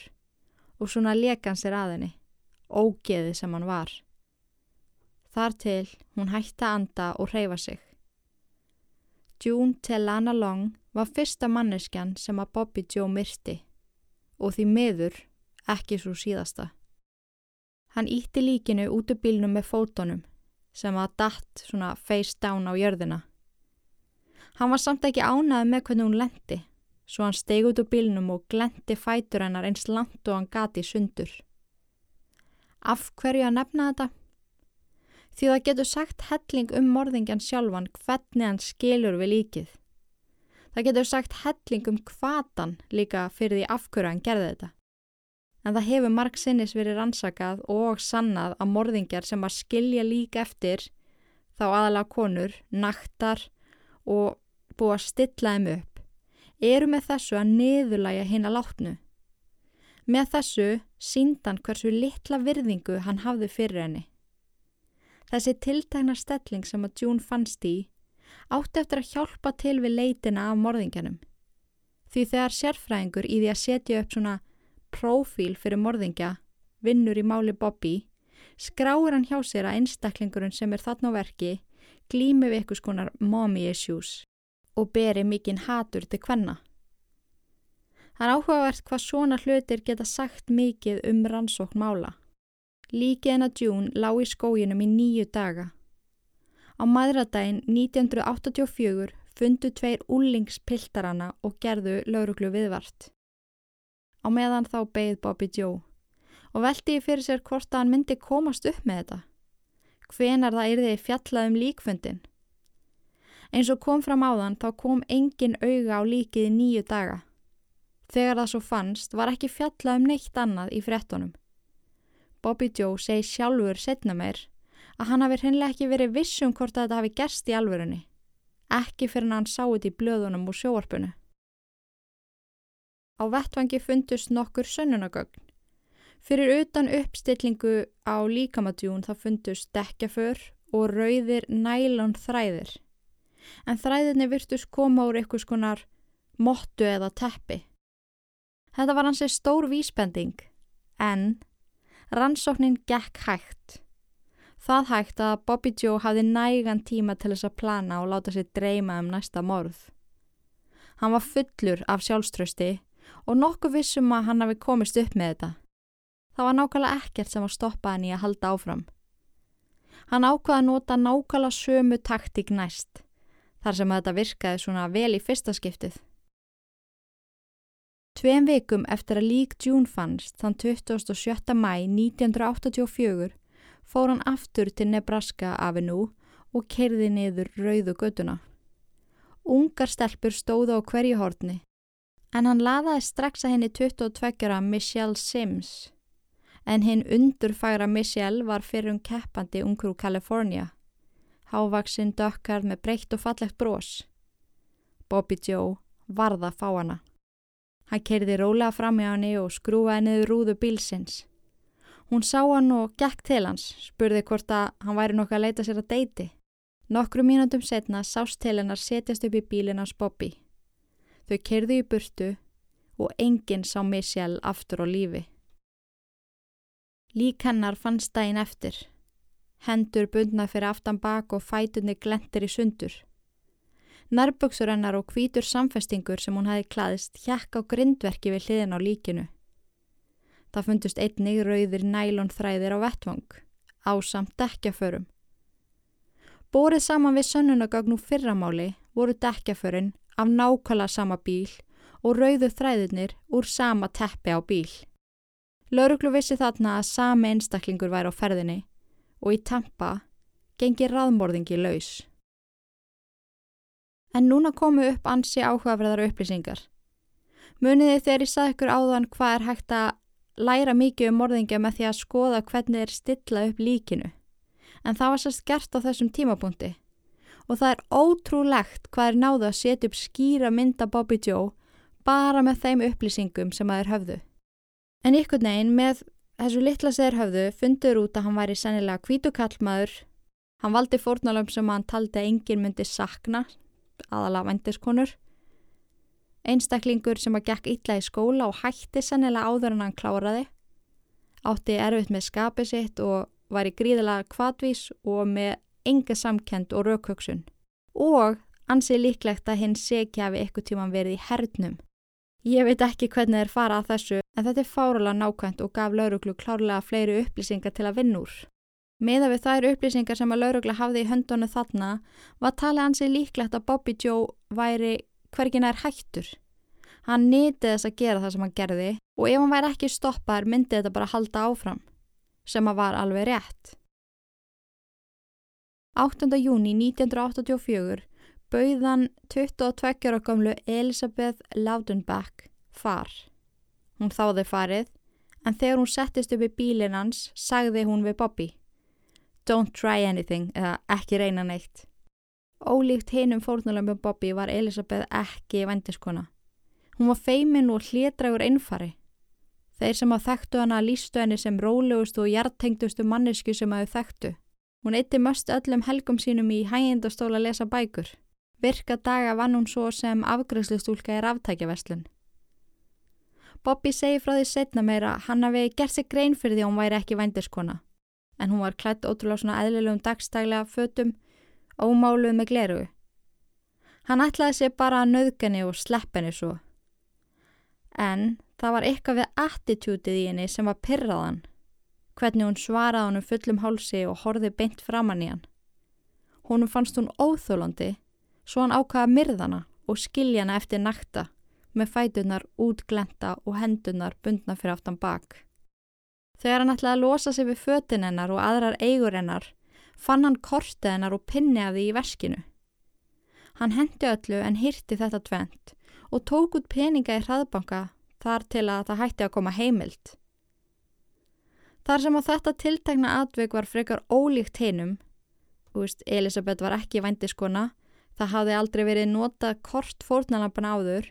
og svona leka hann sér að henni, ógeði sem hann var. Þar til hún hætti að anda og reyfa sig. June Telana Long var fyrsta manneskjan sem að Bobby Joe myrti og því miður ekki svo síðasta. Hann ítti líkinu út úr bílnum með fótonum sem var datt svona face down á jörðina. Hann var samt ekki ánað með hvernig hún lendi svo hann steg út úr bílnum og glendi fætur hennar eins langt og hann gati sundur. Af hverju að nefna þetta? Því það getur sagt helling um morðingjan sjálfan hvernig hann skilur við líkið. Það getur sagt helling um hvatan líka fyrir því af hverju hann gerði þetta. En það hefur marg sinnis verið rannsakað og sannað að morðingjar sem að skilja líka eftir þá aðalega konur, naktar og búa að stilla þeim upp eru með þessu að niðurlæja hinn að látnu. Með þessu síndan hversu litla virðingu hann hafði fyrir henni. Þessi tiltækna stelling sem að June fannst í átti eftir að hjálpa til við leitina af morðingjanum. Því þegar sérfræðingur í því að setja upp svona profíl fyrir morðingja, vinnur í máli Bobby, skráir hann hjá sér að einstaklingurinn sem er þarna á verki glými við eitthvað skonar mommy issues og beri mikinn hatur til hvenna. Það er áhugavert hvað svona hlutir geta sagt mikið um rannsókn mála. Líkið en að June lág í skóginum í nýju daga. Á maðuradaginn 1984 fundu tveir úlingspiltarana og gerðu lauruglu viðvart. Á meðan þá beigð Bobby Joe og veldi ég fyrir sér hvort að hann myndi komast upp með þetta. Hvenar það yrði fjallað um líkfundin? Eins og kom fram áðan þá kom engin auga á líkið í nýju daga. Þegar það svo fannst var ekki fjallað um neitt annað í frettunum. Bobby Joe segi sjálfur setna meir að hann hafi hreinlega ekki verið vissum hvort að þetta hafi gerst í alvörunni. Ekki fyrir hann sá þetta í blöðunum og sjóarpunu. Á vettvangi fundust nokkur sönnunagögn. Fyrir utan uppstillingu á líkamadjún þá fundust dekkjaför og rauðir nælón þræðir en þræðinni virtus koma úr eitthvað skonar mottu eða teppi. Þetta var hansi stór vísbending, en rannsóknin gekk hægt. Það hægt að Bobby Joe hafði nægan tíma til þess að plana og láta sér dreyma um næsta morð. Hann var fullur af sjálfströsti og nokkuð vissum að hann hafi komist upp með þetta. Það var nákvæmlega ekkert sem að stoppa hann í að halda áfram. Hann ákvaði að nota nákvæmlega sömu taktík næst þar sem þetta virkaði svona vel í fyrsta skiptið. Tveim vikum eftir að lík June fannst þann 27. mæ 1984 fór hann aftur til Nebraska Avenue og kerði niður rauðu göduna. Ungar stelpur stóða á hverju hórni en hann laðaði strax að henni 22. Michelle Sims en hinn undurfæra Michelle var fyrir um keppandi ungrú Kalifornia hávaksinn dökkar með breytt og fallegt brós. Bobby Joe varða fá hana. Hann kerði rólega fram í hanni og skrúaði niður rúðu bílsins. Hún sá hann og gekk til hans, spurði hvort að hann væri nokkuð að leita sér að deiti. Nokkru mínúndum setna sást til hennar setjast upp í bílinn hans Bobby. Þau kerði í burtu og enginn sá Michelle aftur á lífi. Lík hennar fannst daginn eftir hendur bundna fyrir aftan bak og fætunni glentir í sundur. Nærböksur hennar og hvítur samfestingur sem hún hafi klaðist hjekk á grindverki við hliðin á líkinu. Það fundust einnig rauðir nælon þræðir á vettvang, á samt dekkjaförum. Bórið saman við sönnunagagn úr fyrramáli voru dekkjaförin af nákvæmlega sama bíl og rauðu þræðirnir úr sama teppi á bíl. Lauruglu vissi þarna að sami einstaklingur væri á ferðinni og í Tampa gengi raðmorðingi laus. En núna komu upp ansi áhugaverðar upplýsingar. Muniði þegar ég sagði ykkur áðan hvað er hægt að læra mikið um morðingja með því að skoða hvernig er stilla upp líkinu. En það var sérst gert á þessum tímapunkti. Og það er ótrúlegt hvað er náðu að setja upp skýra mynda Bobby Joe bara með þeim upplýsingum sem að er höfðu. En ykkur neginn með Þessu litla segir höfðu fundur út að hann væri sennilega kvítukallmaður. Hann valdi fórnalöfum sem hann taldi að enginn myndi sakna, aðalega vendiskonur. Einstaklingur sem að gekk illa í skóla og hætti sennilega áður en hann kláraði. Átti erfitt með skapið sitt og var í gríðilega kvadvís og með enga samkend og raukhugsun. Og ansið líklegt að hinn segja við eitthvað tíman verið í hernum. Ég veit ekki hvernig þeir fara að þessu En þetta er fáralega nákvæmt og gaf lauruglu klárlega fleiri upplýsingar til að vinna úr. Meða við þær upplýsingar sem að laurugla hafði í höndonu þarna var talið hansi líklegt að Bobby Joe væri hvergin er hættur. Hann nýtið þess að gera það sem hann gerði og ef hann væri ekki stoppar myndi þetta bara halda áfram, sem að var alveg rétt. 8. júni 1984 bauðan 22 ára gamlu Elisabeth Laudenbach far. Hún þáði farið, en þegar hún settist upp í bílinn hans sagði hún við Bobby Don't try anything eða ekki reyna neitt. Ólíkt hinum fórnulegum Bobby var Elisabeth ekki vendiskona. Hún var feimin og hlétrægur einfari. Þeir sem að þekktu hana lístu henni sem rólegustu og hjartengdustu mannesku sem að þau þekktu. Hún eitti möst öllum helgum sínum í hægindastóla að lesa bækur. Virka daga vann hún svo sem afgræslustúlka í ráftækjaverslun. Bobby segi frá því setna meira hann hafi gert sig grein fyrir því að hún væri ekki vændiskona. En hún var klætt ótrúlega svona eðlilegum dagstæglega fötum ómáluð með gleru. Hann ætlaði sér bara að nöðgani og sleppeni svo. En það var eitthvað við attitútið í henni sem var pyrraðan. Hvernig hún svaraði hann um fullum hálsi og horfið beint framann í hann. Húnum fannst hún óþólandi, svo hann ákvaða myrðana og skilja hana eftir nakta með fætunar útglenta og hendunar bundna fyrir aftan bak. Þegar hann ætlaði að losa sig við fötin hennar og aðrar eigur hennar, fann hann kortið hennar og pinni af því í verskinu. Hann hendi öllu en hýrti þetta tvent og tók út peninga í hraðbanka þar til að það hætti að koma heimild. Þar sem á þetta tiltegna atvög var frekar ólíkt heinum, úrst Elisabeth var ekki vændiskona, það hafði aldrei verið notað kort fórnalampana áður,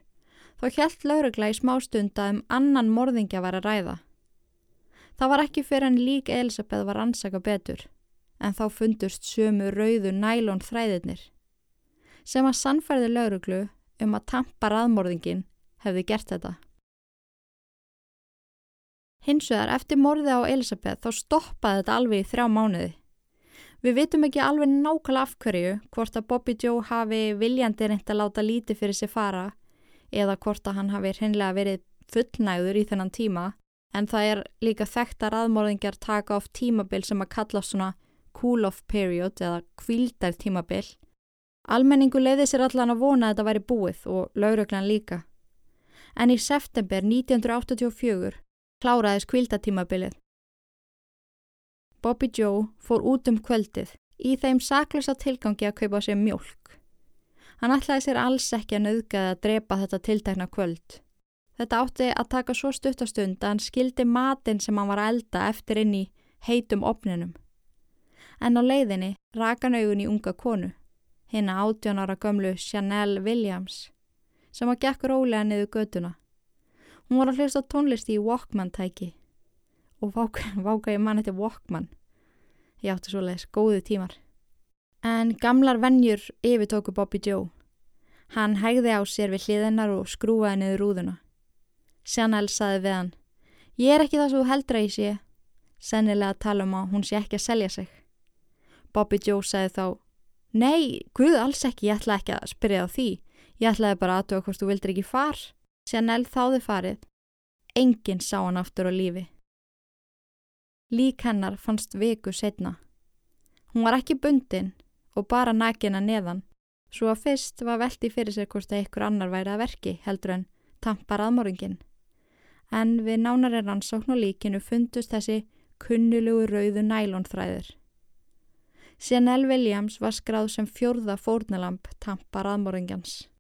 þá hjælt laurugla í smástunda um annan morðingja var að ræða. Það var ekki fyrir en lík Elisabeth var ansaka betur, en þá fundust sömu rauðu nælón þræðirnir, sem að sannfærði lauruglu um að tampa raðmorðingin hefði gert þetta. Hinsuðar, eftir morði á Elisabeth þá stoppaði þetta alveg í þrjá mánuði. Við vitum ekki alveg nákvæmlega af hverju hvort að Bobby Joe hafi viljandi reynd að láta líti fyrir sig fara eða hvort að hann hafi hreinlega verið fullnægður í þennan tíma en það er líka þekkt að raðmórðingar taka oft tímabil sem að kalla svona cool-off period eða kvildar tímabil. Almenningu leiði sér allan að vona að þetta væri búið og lauruglan líka. En í september 1984 kláraðis kvildatímabilið. Bobby Joe fór út um kvöldið í þeim saklösa tilgangi að kaupa sér mjölk. Hann ætlaði sér alls ekki að nauðgaði að drepa þetta tiltekna kvöld. Þetta átti að taka svo stuttastund að hann skildi matinn sem hann var að elda eftir inn í heitum opninum. En á leiðinni rakan augun í unga konu, hérna 18 ára gömlu Chanel Williams, sem að gekk rólega niður göduna. Hún var að hlusta tónlist í Walkman-tæki og váka, ég mann eftir Walkman. Ég átti svo leiðis góði tímar. En gamlar vennjur yfirtóku Bobby Joe. Hann hægði á sér við hliðinnar og skrúaði niður rúðuna. Sjanel saði við hann, ég er ekki það svo heldra í sé. Sennilega tala um að hún sé ekki að selja sig. Bobby Joe sagði þá, nei, guð alls ekki, ég ætla ekki að spyrja á því. Ég ætlaði bara aðtöða hvort þú vildir ekki far. Sjanel þáði farið. Enginn sá hann aftur á lífi. Lík hennar fannst viku setna. Hún var ekki bundin og bara nakina neðan, svo að fyrst var veldi fyrir sér hvort að ykkur annar væri að verki heldur en tampar aðmóringin. En við nánari rannsókn og líkinu fundust þessi kunnulugu rauðu nælonþræðir. Janelle Williams var skráð sem fjórða fórnalamp tampar aðmóringjans.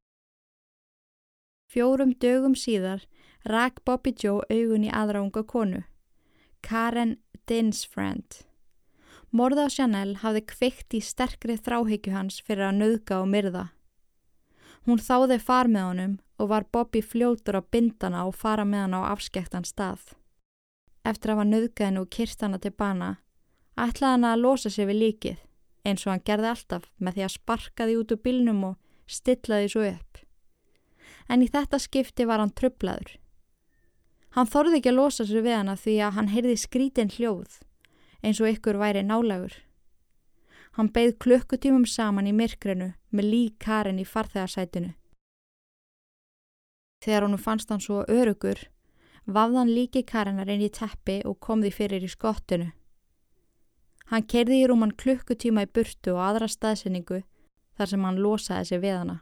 Fjórum dögum síðar rak Bobby Joe augun í aðra unga konu, Karen Dinsfriend. Morða á Chanel hafði kveikt í sterkri þráhyggju hans fyrir að nauðga og myrða. Hún þáði far með honum og var Bobby fljótur á bindana og fara með hann á afskektan stað. Eftir að hafa nauðgaðinu og kyrst hana til bana, ætlaði hann að losa sig við líkið, eins og hann gerði alltaf með því að sparka því út úr bilnum og stilla því svo upp. En í þetta skipti var hann trublaður. Hann þorði ekki að losa sig við hana því að hann heyrði skrítin hljóð eins og ykkur væri nálagur. Hann beigð klukkutímum saman í myrkrenu með líkarinn í farþegarsætinu. Þegar honum fannst hann svo örugur, vafðan líki Karenar inn í teppi og kom því fyrir í skottinu. Hann kerði í rúman klukkutíma í burtu og aðra staðsendingu þar sem hann losaði sig við hana.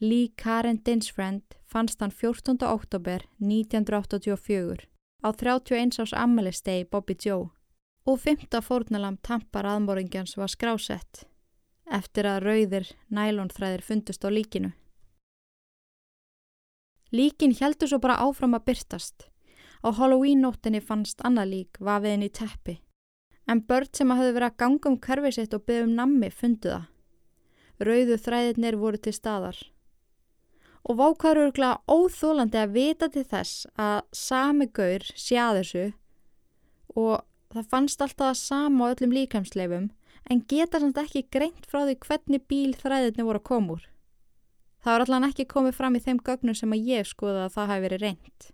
Lee Karen Dinsfriend fannst hann 14. oktober 1984 á 31 árs ammælistegi Bobby Joe og 5. fórnalam tampar aðmóringjans var skrásett eftir að rauðir nælonþræðir fundust á líkinu. Líkin heldur svo bara áfram að byrtast. Á Halloween-nóttinni fannst annað lík vafiðin í teppi. En börn sem hafði verið að ganga um kerfið sitt og byggja um nammi fundu það. Rauðu þræðirnir voru til staðar. Og vákvæður örglega óþólandi að vita til þess að sami gaur að þessu og það fannst alltaf að sama á öllum líkamsleifum en geta samt ekki greint frá því hvernig bíl þræðirni voru að koma úr. Það var allan ekki komið fram í þeim gögnum sem að ég skoða að það hafi verið reynd.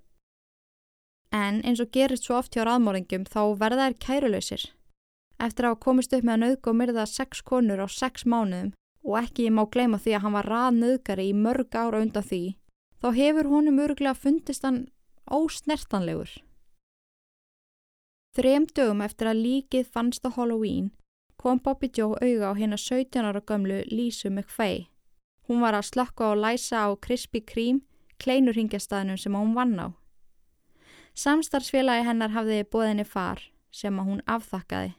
En eins og gerist svo oft hjá raðmóringum þá verða þær kærulausir. Eftir að komist upp með að nauðg og myrða sex konur á sex mánuðum og ekki má gleyma því að hann var raðnauðgari í mörg ára undan því, þá hefur honum öruglega fundist hann ósnertanlegur. Þrem dögum eftir að líkið fannst á Halloween kom Bobby Joe auga á hérna 17 ára gömlu Lísu McFay Hún var að slökka og læsa á Krispy Kreme, kleinurhingjastæðnum sem hún vann á. Samstarfsfélagi hennar hafði bóðinni far sem að hún afþakkaði.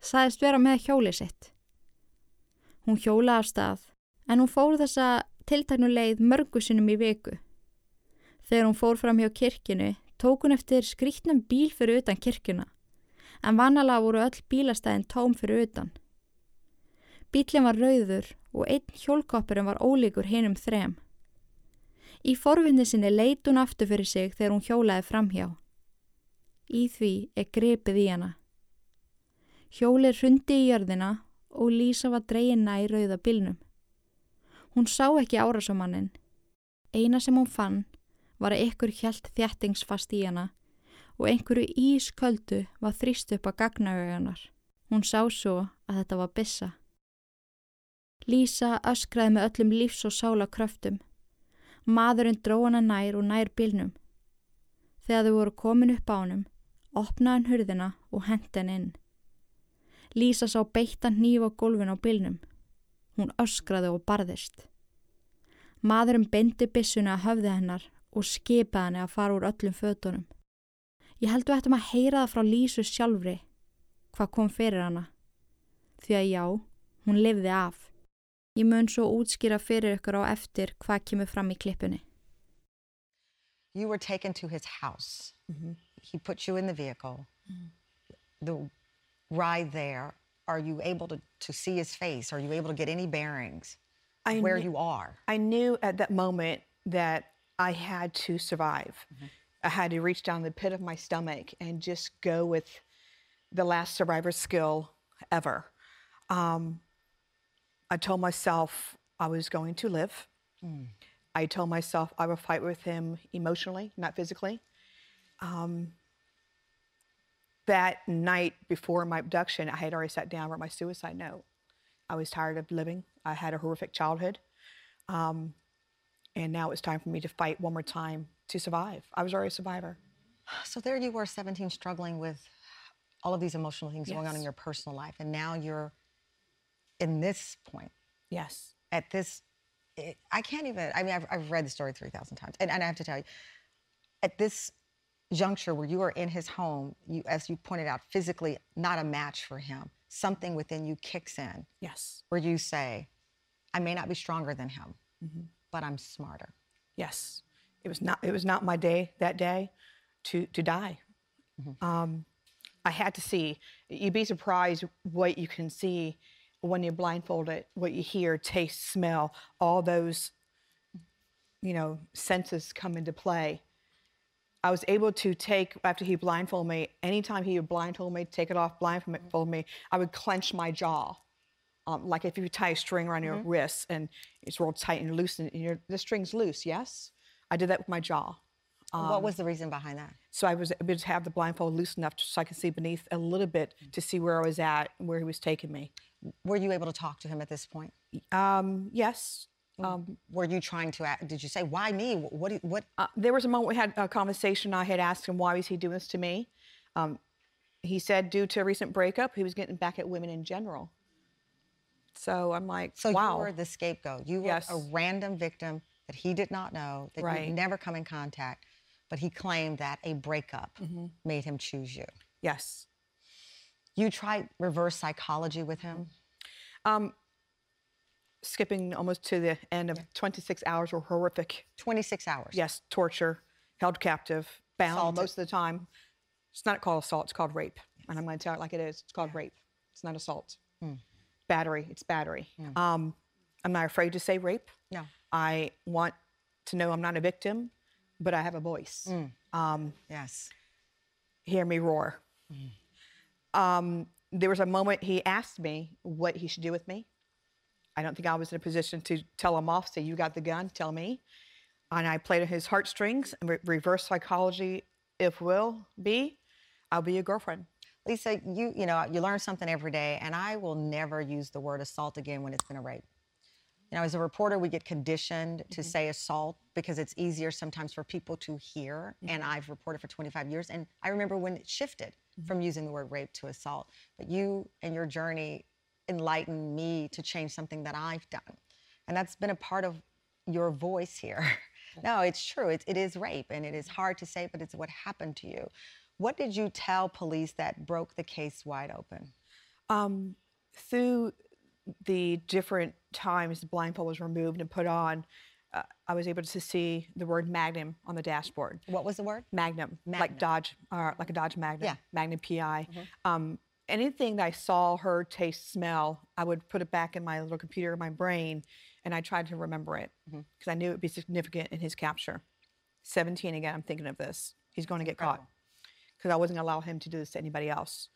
Sæðist vera með hjóli sitt. Hún hjóla af stað en hún fór þessa tiltaknuleið mörgusinum í viku. Þegar hún fór fram hjá kirkinu tók hún eftir skrítnum bíl fyrir utan kirkuna en vanalega voru öll bílastæðin tóm fyrir utan. Bílinn var rauður og einn hjólkoppurinn var ólíkur hinum þrem. Í forvinni sinni leit hún aftur fyrir sig þegar hún hjólaði framhjá. Í því er grepið í hana. Hjólið hrundi í jörðina og Lísa var dreyina í rauða bylnum. Hún sá ekki árasamannin. Eina sem hún fann var að ykkur hjælt þjættingsfast í hana og einhverju ísköldu var þrýst upp að gagnaugjanar. Hún sá svo að þetta var bissa. Lísa öskraði með öllum lífs og sála kröftum. Maðurinn dró hana nær og nær bílnum. Þegar þau voru komin upp á hannum, opnaði hann hurðina og hendi hann inn. Lísa sá beittan nýf á gólfin á bílnum. Hún öskraði og barðist. Maðurinn beindi bissuna að höfði hennar og skipaði henni að fara úr öllum fötunum. Ég held að heyra það frá Lísu sjálfri hvað kom fyrir hana. Því að já, hún lifði af. Ég mun svo útskýra fyrir ykkur á eftir hvað kemur fram í klippunni. You were taken to his house. Mm -hmm. He put you in the vehicle. Mm -hmm. The ride there, are you able to, to see his face? Are you able to get any bearings I where you are? I knew at that moment that I had to survive. Mm -hmm. I had to reach down the pit of my stomach and just go with the last survivor skill ever. Um, I told myself I was going to live. Mm. I told myself I would fight with him emotionally, not physically. Um, that night before my abduction, I had already sat down wrote my suicide note. I was tired of living. I had a horrific childhood. Um, and now it's time for me to fight one more time to survive. I was already a survivor. So there you were, 17, struggling with all of these emotional things yes. going on in your personal life. And now you're in this point. Yes. At this, it, I can't even, I mean, I've, I've read the story 3,000 times. And, and I have to tell you, at this juncture where you are in his home, you, as you pointed out, physically not a match for him, something within you kicks in. Yes. Where you say, I may not be stronger than him, mm-hmm. but I'm smarter. Yes. It was not, it was not my day that day to, to die. Mm-hmm. Um, I had to see. You'd be surprised what you can see when you're blindfolded, what you hear, taste, smell, all those, you know, senses come into play. I was able to take, after he blindfolded me, anytime he would blindfold me, take it off, blindfold me, I would clench my jaw. Um, like if you tie a string around your mm-hmm. wrist and it's rolled tight and loose and your, the string's loose, yes? I did that with my jaw. Um, what was the reason behind that? So I was able to have the blindfold loose enough so I could see beneath a little bit to see where I was at and where he was taking me. Were you able to talk to him at this point? Um, yes. Um, Were you trying to? act- Did you say why me? What? What? uh, there was a moment we had a conversation. I had asked him why was he doing this to me. Um, he said due to a recent breakup, he was getting back at women in general. So I'm like, So wow. you were the scapegoat. You were Yes. a random victim that he did not know, that Right. you'd never come in contact, but he claimed that a breakup Mm-hmm. made him choose you. yes. You tried reverse psychology with him. Um, skipping almost to the end of 26 hours were horrific. 26 hours. Yes, torture, held captive, bound Assaulted. most of the time. It's not called assault, it's called rape. And I'm going to tell it like it is. It's called rape. It's not assault. Battery, it's battery. Um, I'm not afraid to say rape. No. I want to know I'm not a victim, but I have a voice. Um, Yes. hear me roar. Um, there was a moment he asked me what he should do with me. I don't think I was in a position to tell him off, say, You got the gun, tell me. And I played on his heartstrings and re- reverse psychology, if will be, I'll be your girlfriend. Lisa, you you know you learn something every day, and I will never use the word assault again when it's been a rape. You know, as a reporter, we get conditioned to say assault because it's easier sometimes for people to hear. And I've reported for 25 years, and I remember when it shifted from using the word rape to assault. But you and your journey enlightened me to change something that I've done, and that's been a part of your voice here. no, it's true. It, it is rape, and it is hard to say, but it's what happened to you. What did you tell police that broke the case wide open? Um, through the different times the blindfold was removed and put on, uh, I was able to see the word Magnum on the dashboard. What was the word? Magnum, Magnum. like Dodge, uh, like a Dodge Magnum, Yeah. Magnum PI. Um, anything that I saw, heard, taste, smell, I would put it back in my little computer in my brain, and I tried to remember it because I knew it would be significant in his capture. 17 again, I'm thinking of this. He's going to get caught because I wasn't going to allow him to do this to anybody else.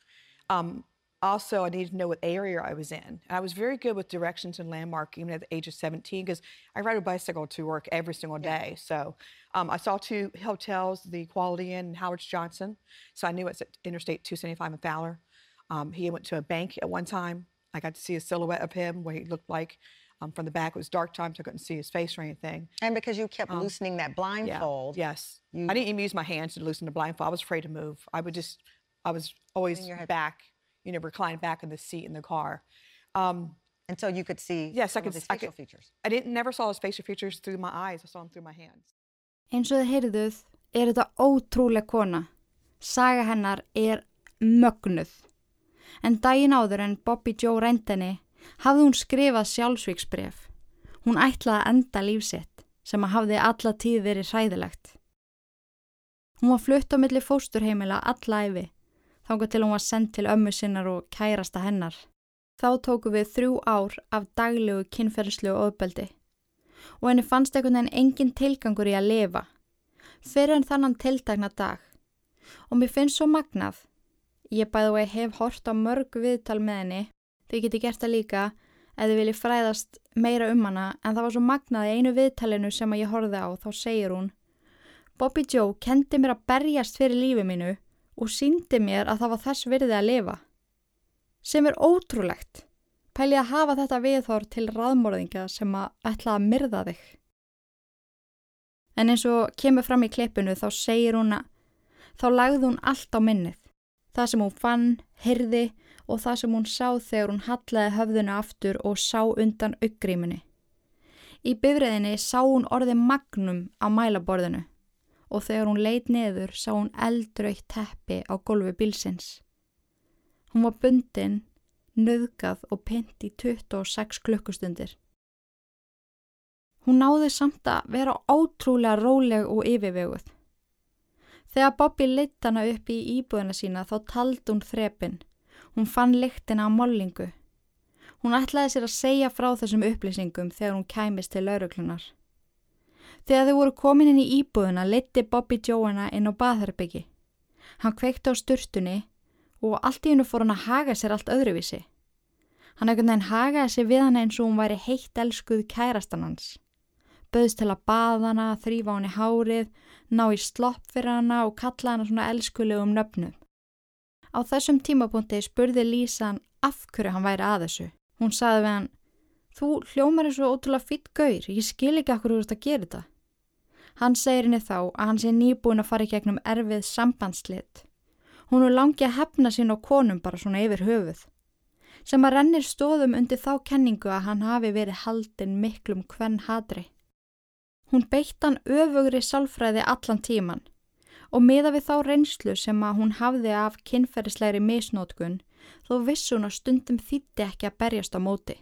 Um, also, I needed to know what area I was in. And I was very good with directions and landmark even at the age of 17 because I ride a bicycle to work every single day. So um, I saw two hotels, the Quality Inn and Howard's Johnson. So I knew it's at Interstate 275 in Fowler. Um, he went to a bank at one time. I got to see a silhouette of him, what he looked like um, from the back. It was dark time, so I couldn't see his face or anything. And because you kept loosening that Yeah. blindfold, Yes. you- I didn't even use my hands to loosen the blindfold. I was afraid to move. I would just, I was always back, you know, reclined back in the seat in the car. Um, and so you could see Yes, I could his s- I facial could- features. I didn't never saw his facial features through my eyes. I saw them through my hands. Eins og þið heyrðuð er þetta ótrúleg kona. Saga hennar er mögnuð. En daginn áður en Bobby Joe reyndinni hafði hún skrifað sjálfsvíksbref. Hún ætlaði að enda lífsitt sem að hafði alla tíð verið hræðilegt. Hún var flutt á milli fósturheimila alla æfi, þángar til hún var sendt til ömmu sinnar og kærasta hennar. Þá tóku við þrjú ár af daglegu kynferðslegu ofbeldi og henni fannst einhvern veginn engin tilgangur í að lifa fyrir en þannan tiltakna dag. Og mér finnst svo magnað. Ég bæði og ég hef hort á mörg viðtal með henni, þið geti gert það líka ef þið viljið fræðast meira um hana en það var svo magnað í einu viðtalinu sem ég horfði á þá segir hún Bobby Joe kendi mér að berjast fyrir lífi mínu og síndi mér að það var þess virði að lifa. Sem er ótrúlegt. Pæli að hafa þetta viðhor til raðmorðinga sem að ætla að myrða þig. En eins og kemur fram í klippinu þá segir hún að þá lagði hún allt á minnið. Það sem hún fann, hyrði og það sem hún sá þegar hún hallaði höfðuna aftur og sá undan auggrímunni. Í bifræðinni sá hún orði magnum á mælaborðinu og þegar hún leit neður sá hún eldrautt teppi á gólfi bílsins. Hún var bundin, nöðgað og pint í 26 klukkustundir. Hún náði samt að vera ótrúlega róleg og yfirveguð. Þegar Bobby leitt hana upp í íbúðina sína þá taldi hún þrepin. Hún fann lyktina á mollingu. Hún ætlaði sér að segja frá þessum upplýsingum þegar hún kæmist til lauruglunar. Þegar þau voru komin inn í íbúðina leitti Bobby Joanna inn á baðherbyggi. Hann kveikti á sturtunni og allt í hennu fór hann að haga sér allt öðruvísi. Hann ekkert neginn hagaði sér við hann eins og hún væri heitt elskuð kærastan hans. Böðst til að baða hana, þrýfa hann í hárið, ná í slopp fyrir hana og kalla hana svona elskulegum nöfnum. Á þessum tímapunkti spurði Lísan af hverju hann væri að þessu. Hún saði við hann, Þú hljómar er svo ótrúlega fitt gaur, ég skil ekki akkur úr þetta að gera þetta. Hann segir henni þá að hann sé nýbúin að fara í gegnum erfið sambandslit. Hún er langið að hefna sín á konum bara svona yfir höfuð. Sem að rennir stóðum undir þá kenningu að hann hafi verið haldin miklum hvern hadri. Hún beitt hann öfugri sálfræði allan tíman og miða við þá reynslu sem að hún hafði af kynferðislegri misnótkun þó vissi hún að stundum þýtti ekki að berjast á móti.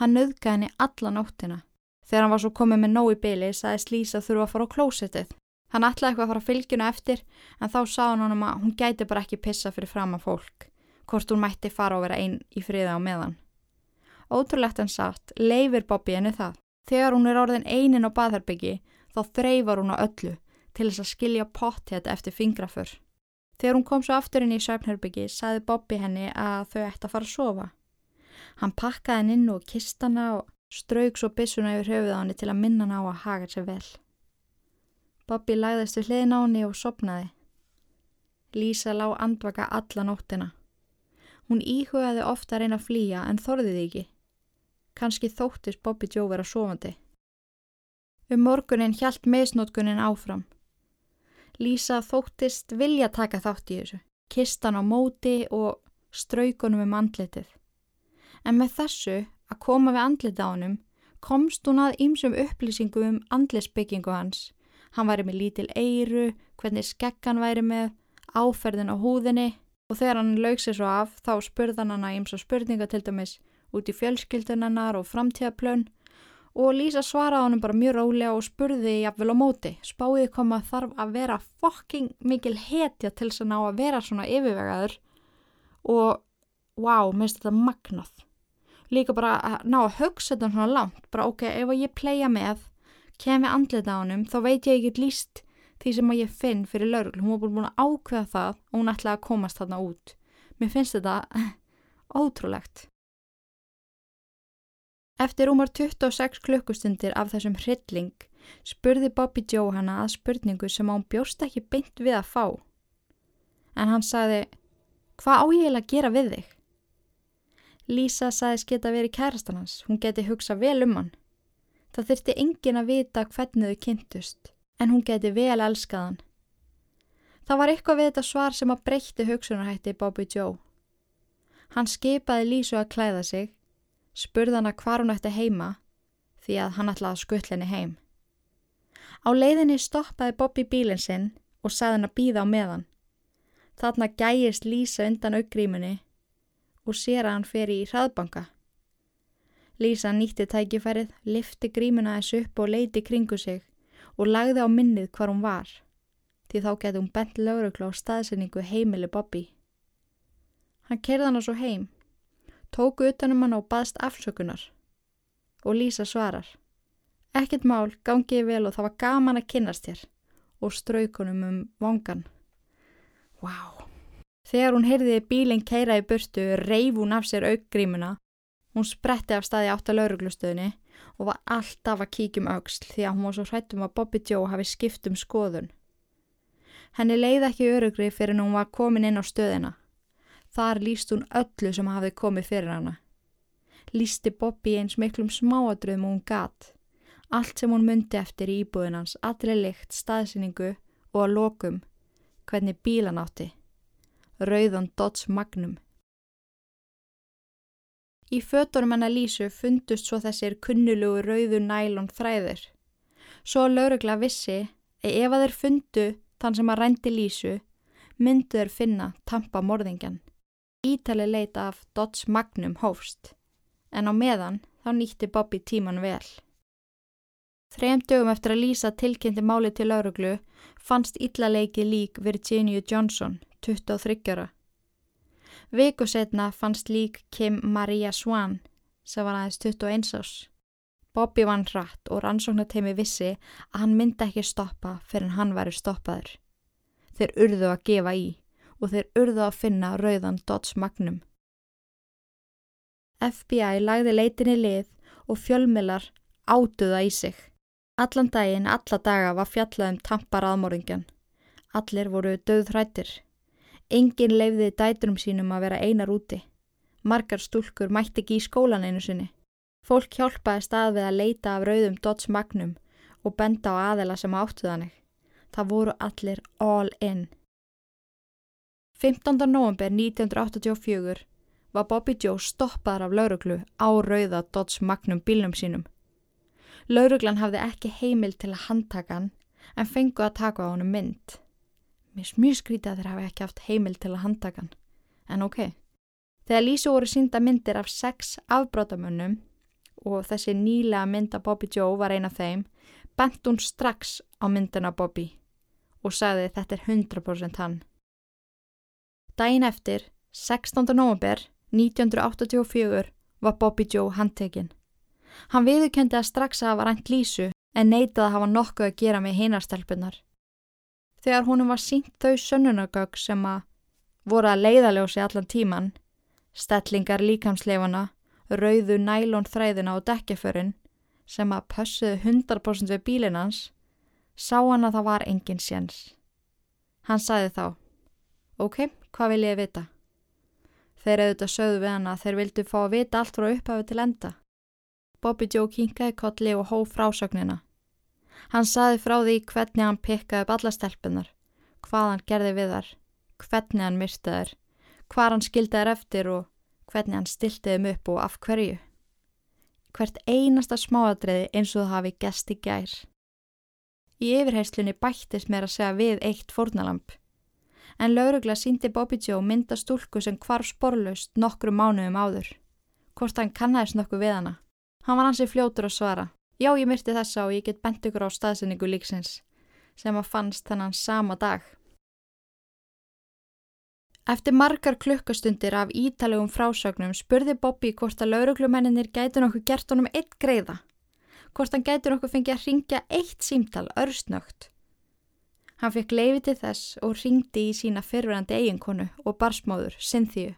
Hann nöðgæði henni alla nóttina. Þegar hann var svo komið með nóg í byli sagðist Lísa þurfa að fara á klósettið. Hann ætlaði eitthvað að fara fylgjuna eftir en þá sá hann honum að hún gæti bara ekki pissa fyrir fram að fólk. Hvort hún mætti fara og vera einn í friða á meðan. Ótrúlegt en satt leifir Bobby henni það. Þegar hún er orðin einin á baðherbyggi þá þreyfar hún á öllu til þess að skilja pottet eftir fingrafur. Þegar hún kom svo aftur inn í söfnherbyggi saði Bobby henni að þau ætti að fara að sofa. Hann pakkaði henni inn og kistana og strauk svo bissuna yfir höfuð á henni til að minna hann á að haga sér vel. Bobby lagðist við hliðin á henni og sopnaði. Lísa lág andvaka alla nóttina. Hún íhugaði ofta að reyna að flýja en þorðiði ekki. Kanski þóttist Bobby Joe vera sofandi. Um morgunin hjælt meðsnótkunin áfram. Lísa þóttist vilja taka þátt í þessu, kistan á móti og straukunum um andlitið. En með þessu að koma við andlitið á hannum komst hún að ýmsum upplýsingum um andlisbyggingu hans. Hann væri með lítil eiru, hvernig skekkan væri með, áferðin á húðinni og þegar hann laug sér svo af þá spurðan hann að ýmsa spurninga til dæmis út í fjölskyldunarnar og framtíðaplön og Lísa svaraði honum bara mjög rólega og spurði jafnvel á móti. Spáðið kom að þarf að vera fokking mikil hetja til þess að ná að vera svona yfirvegaður og wow, minnst þetta magnað. Líka bara að ná að hugsa þetta svona langt, bara ok, ef ég playa með, kemi andlita á honum, þá veit ég ekki líst því sem ég finn fyrir laurugl. Hún var búin að ákveða það og hún ætlaði að komast þarna út. Mér finnst þetta ótrúlegt. Eftir umar 26 klukkustundir af þessum hrylling spurði Bobby Joe hana að spurningu sem hún bjóst ekki beint við að fá. En hann sagði, hvað á ég að gera við þig? Lísa sagðist geta verið kærastan hans, hún geti hugsa vel um hann. Það þurfti engin að vita hvernig þau kynntust, en hún geti vel elskaðan. Það var eitthvað við þetta svar sem að breytti hugsunarhætti Bobby Joe. Hann skipaði Lísu að klæða sig spurði hana hvar hún ætti heima því að hann ætlaði að skuttla henni heim. Á leiðinni stoppaði Bobby bílinn sinn og saði hann að býða á meðan. Þarna gæjist Lísa undan aukgrímunni og sér að hann fer í hraðbanka. Lísa nýtti tækifærið, lifti grímuna þessu upp og leiti kringu sig og lagði á minnið hvar hún var, því þá geti hún bent lögurklá staðsendingu heimili Bobby. Hann kerði hann á svo heim tóku utanum hann og baðst afsökunar. Og Lísa svarar. Ekkert mál, gangiði vel og það var gaman að kynast þér og straukunum um vangan. Vá! Wow. Þegar hún heyrði bílinn keira í burtu, reif hún af sér aukgrímuna. Hún spretti af staði átt að lauruglustöðinni og var alltaf að kíkjum auksl því að hún var svo hrættum að Bobby Joe hafi skipt um skoðun. Henni leiði ekki örugri fyrir hún var komin inn á stöðina. Þar líst hún öllu sem hafði komið fyrir hana. Lísti Bobby eins miklum smáadröðum og hún gatt. Allt sem hún myndi eftir í íbúðinans, allir lykt, staðsynningu og að lokum hvernig bílan átti. Rauðan Dodds Magnum. Í fötunum hennar Lísu fundust svo þessir kunnulugu rauðu nælon þræðir. Svo laurugla vissi að ef að þeir fundu þann sem að rændi Lísu, myndu þeir finna tampa morðingjan. Ítali leita af Dodds Magnum hófst, en á meðan þá nýtti Bobby tíman vel. Þrejum dögum eftir að Lísa tilkynnti máli til lauruglu fannst illaleiki lík Virginia Johnson, 23 ára. Viku setna fannst lík Kim Maria Swan, sem var aðeins 21 ás. Bobby vann hratt og rannsóknarteimi vissi að hann myndi ekki stoppa fyrir hann væri stoppaður. Þeir urðu að gefa í og þeir urðu að finna rauðan Dodds Magnum. FBI lagði leitinni lið og fjölmilar átuða í sig. Allan daginn, alla daga var fjallað um tampar aðmóringjan. Allir voru döðhrættir. Engin leifði dæturum sínum að vera einar úti. Margar stúlkur mætti ekki í skólan einu sinni. Fólk hjálpaði stað við að leita af rauðum Dodge Magnum og benda á aðela sem áttu þannig. Það voru allir all in. 15. november 1984 var Bobby Joe stoppaðar af lauruglu á rauða Dodge Magnum bílnum sínum. Lauruglan hafði ekki heimil til að handtaka hann en fengu að taka á hann mynd. Mér smjur skrítið að þeir hafi ekki haft heimil til að handtaka hann, en ok. Þegar Lísu voru sínda myndir af sex afbrótamönnum og þessi nýlega mynd af Bobby Joe var eina af þeim, bent hún strax á myndina Bobby og sagði þetta er 100% hann. Dæin eftir, 16. november 1984, var Bobby Joe handtekinn. Hann viðurkendi að strax að hafa rænt Lísu en neitaði að hafa nokkuð að gera með hinastelpunar. Þegar húnum var sínt þau sönnunagögg sem að voru að leiðaljósi allan tíman, stellingar líkamsleifana, rauðu nælón þræðina og dekkjaförun sem að pössuðu 100% við bílinans, sá hann að það var engin séns. Hann sagði þá, ok, hvað vil ég vita? Þeir auðvitað sögðu við hann að þeir vildu fá að vita allt frá upphafi til enda. Bobby Joe kinkaði kolli og hóf frásögnina. Hann saði frá því hvernig hann pikkaði upp alla stelpunar, hvað hann gerði við þar, hvernig hann myrtaði þær, hvað hann skildi þær eftir og hvernig hann stilti þeim upp og af hverju. Hvert einasta smáadreiði eins og það hafi gesti gær. Í yfirheyslunni bættist mér að segja við eitt fórnalamp. En laurugla síndi Bobby Joe mynda stúlku sem hvarf sporlaust nokkru mánuðum áður. Hvort hann kannæðist nokkuð við hana. Hann var hansi fljótur að svara. Já, ég myrti þessa og ég get bent ykkur á staðsynningu líksins sem að fannst þennan sama dag. Eftir margar klukkastundir af ítalegum frásögnum spurði Bobby hvort að lauruglumenninir gæti nokkuð gert honum eitt greiða. Hvort hann gæti nokkuð fengið að ringja eitt símtal örstnögt. Hann fekk leiði til þess og ringdi í sína fyrverandi eiginkonu og barsmáður, Cynthia.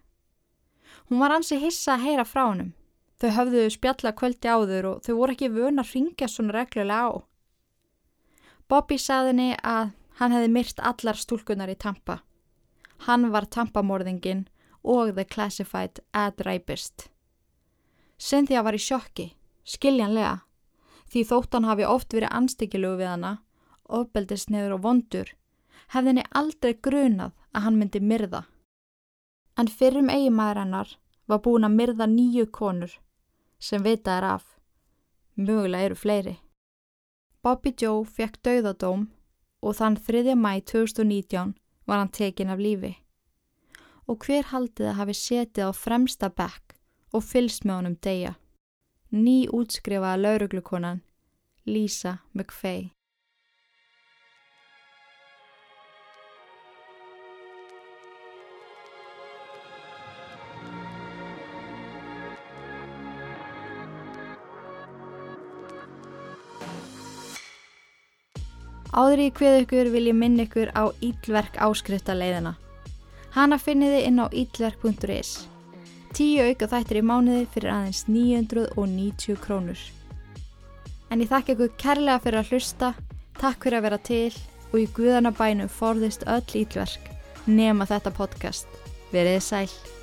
Hún var ansi hissa að heyra frá honum. Þau höfðuðu spjalla kvöldi áður og þau voru ekki vöna að ringja svona reglulega á. Bobby saðinni að hann hefði myrt allar stúlkunar í Tampa. Hann var Tampamorðingin og The Classified Ad Rapist. Cynthia var í sjokki, skiljanlega, því þótt hann hafi oft verið anstíkilugu við hana, ofbeldist neður og vondur, hefði henni aldrei grunað að hann myndi myrða. En fyrrum eigimæður hennar var búin að myrða nýju konur sem vita er af. Mögulega eru fleiri. Bobby Joe fekk dauðadóm og þann 3. mæ 2019 var hann tekin af lífi. Og hver haldið að hafi setið á fremsta bekk og fylst með honum deyja? Ný útskrifaða lauruglukonan Lisa McFay. Áður í hvið ykkur vil ég minna ykkur á íllverk áskriftaleiðina. Hanna finniði inn á íllverk.is. Tíu auka þættir í mánuði fyrir aðeins 990 krónur. En ég þakka ykkur kærlega fyrir að hlusta, takk fyrir að vera til og í guðanabænum forðist öll íllverk nema þetta podcast. Verið sæl.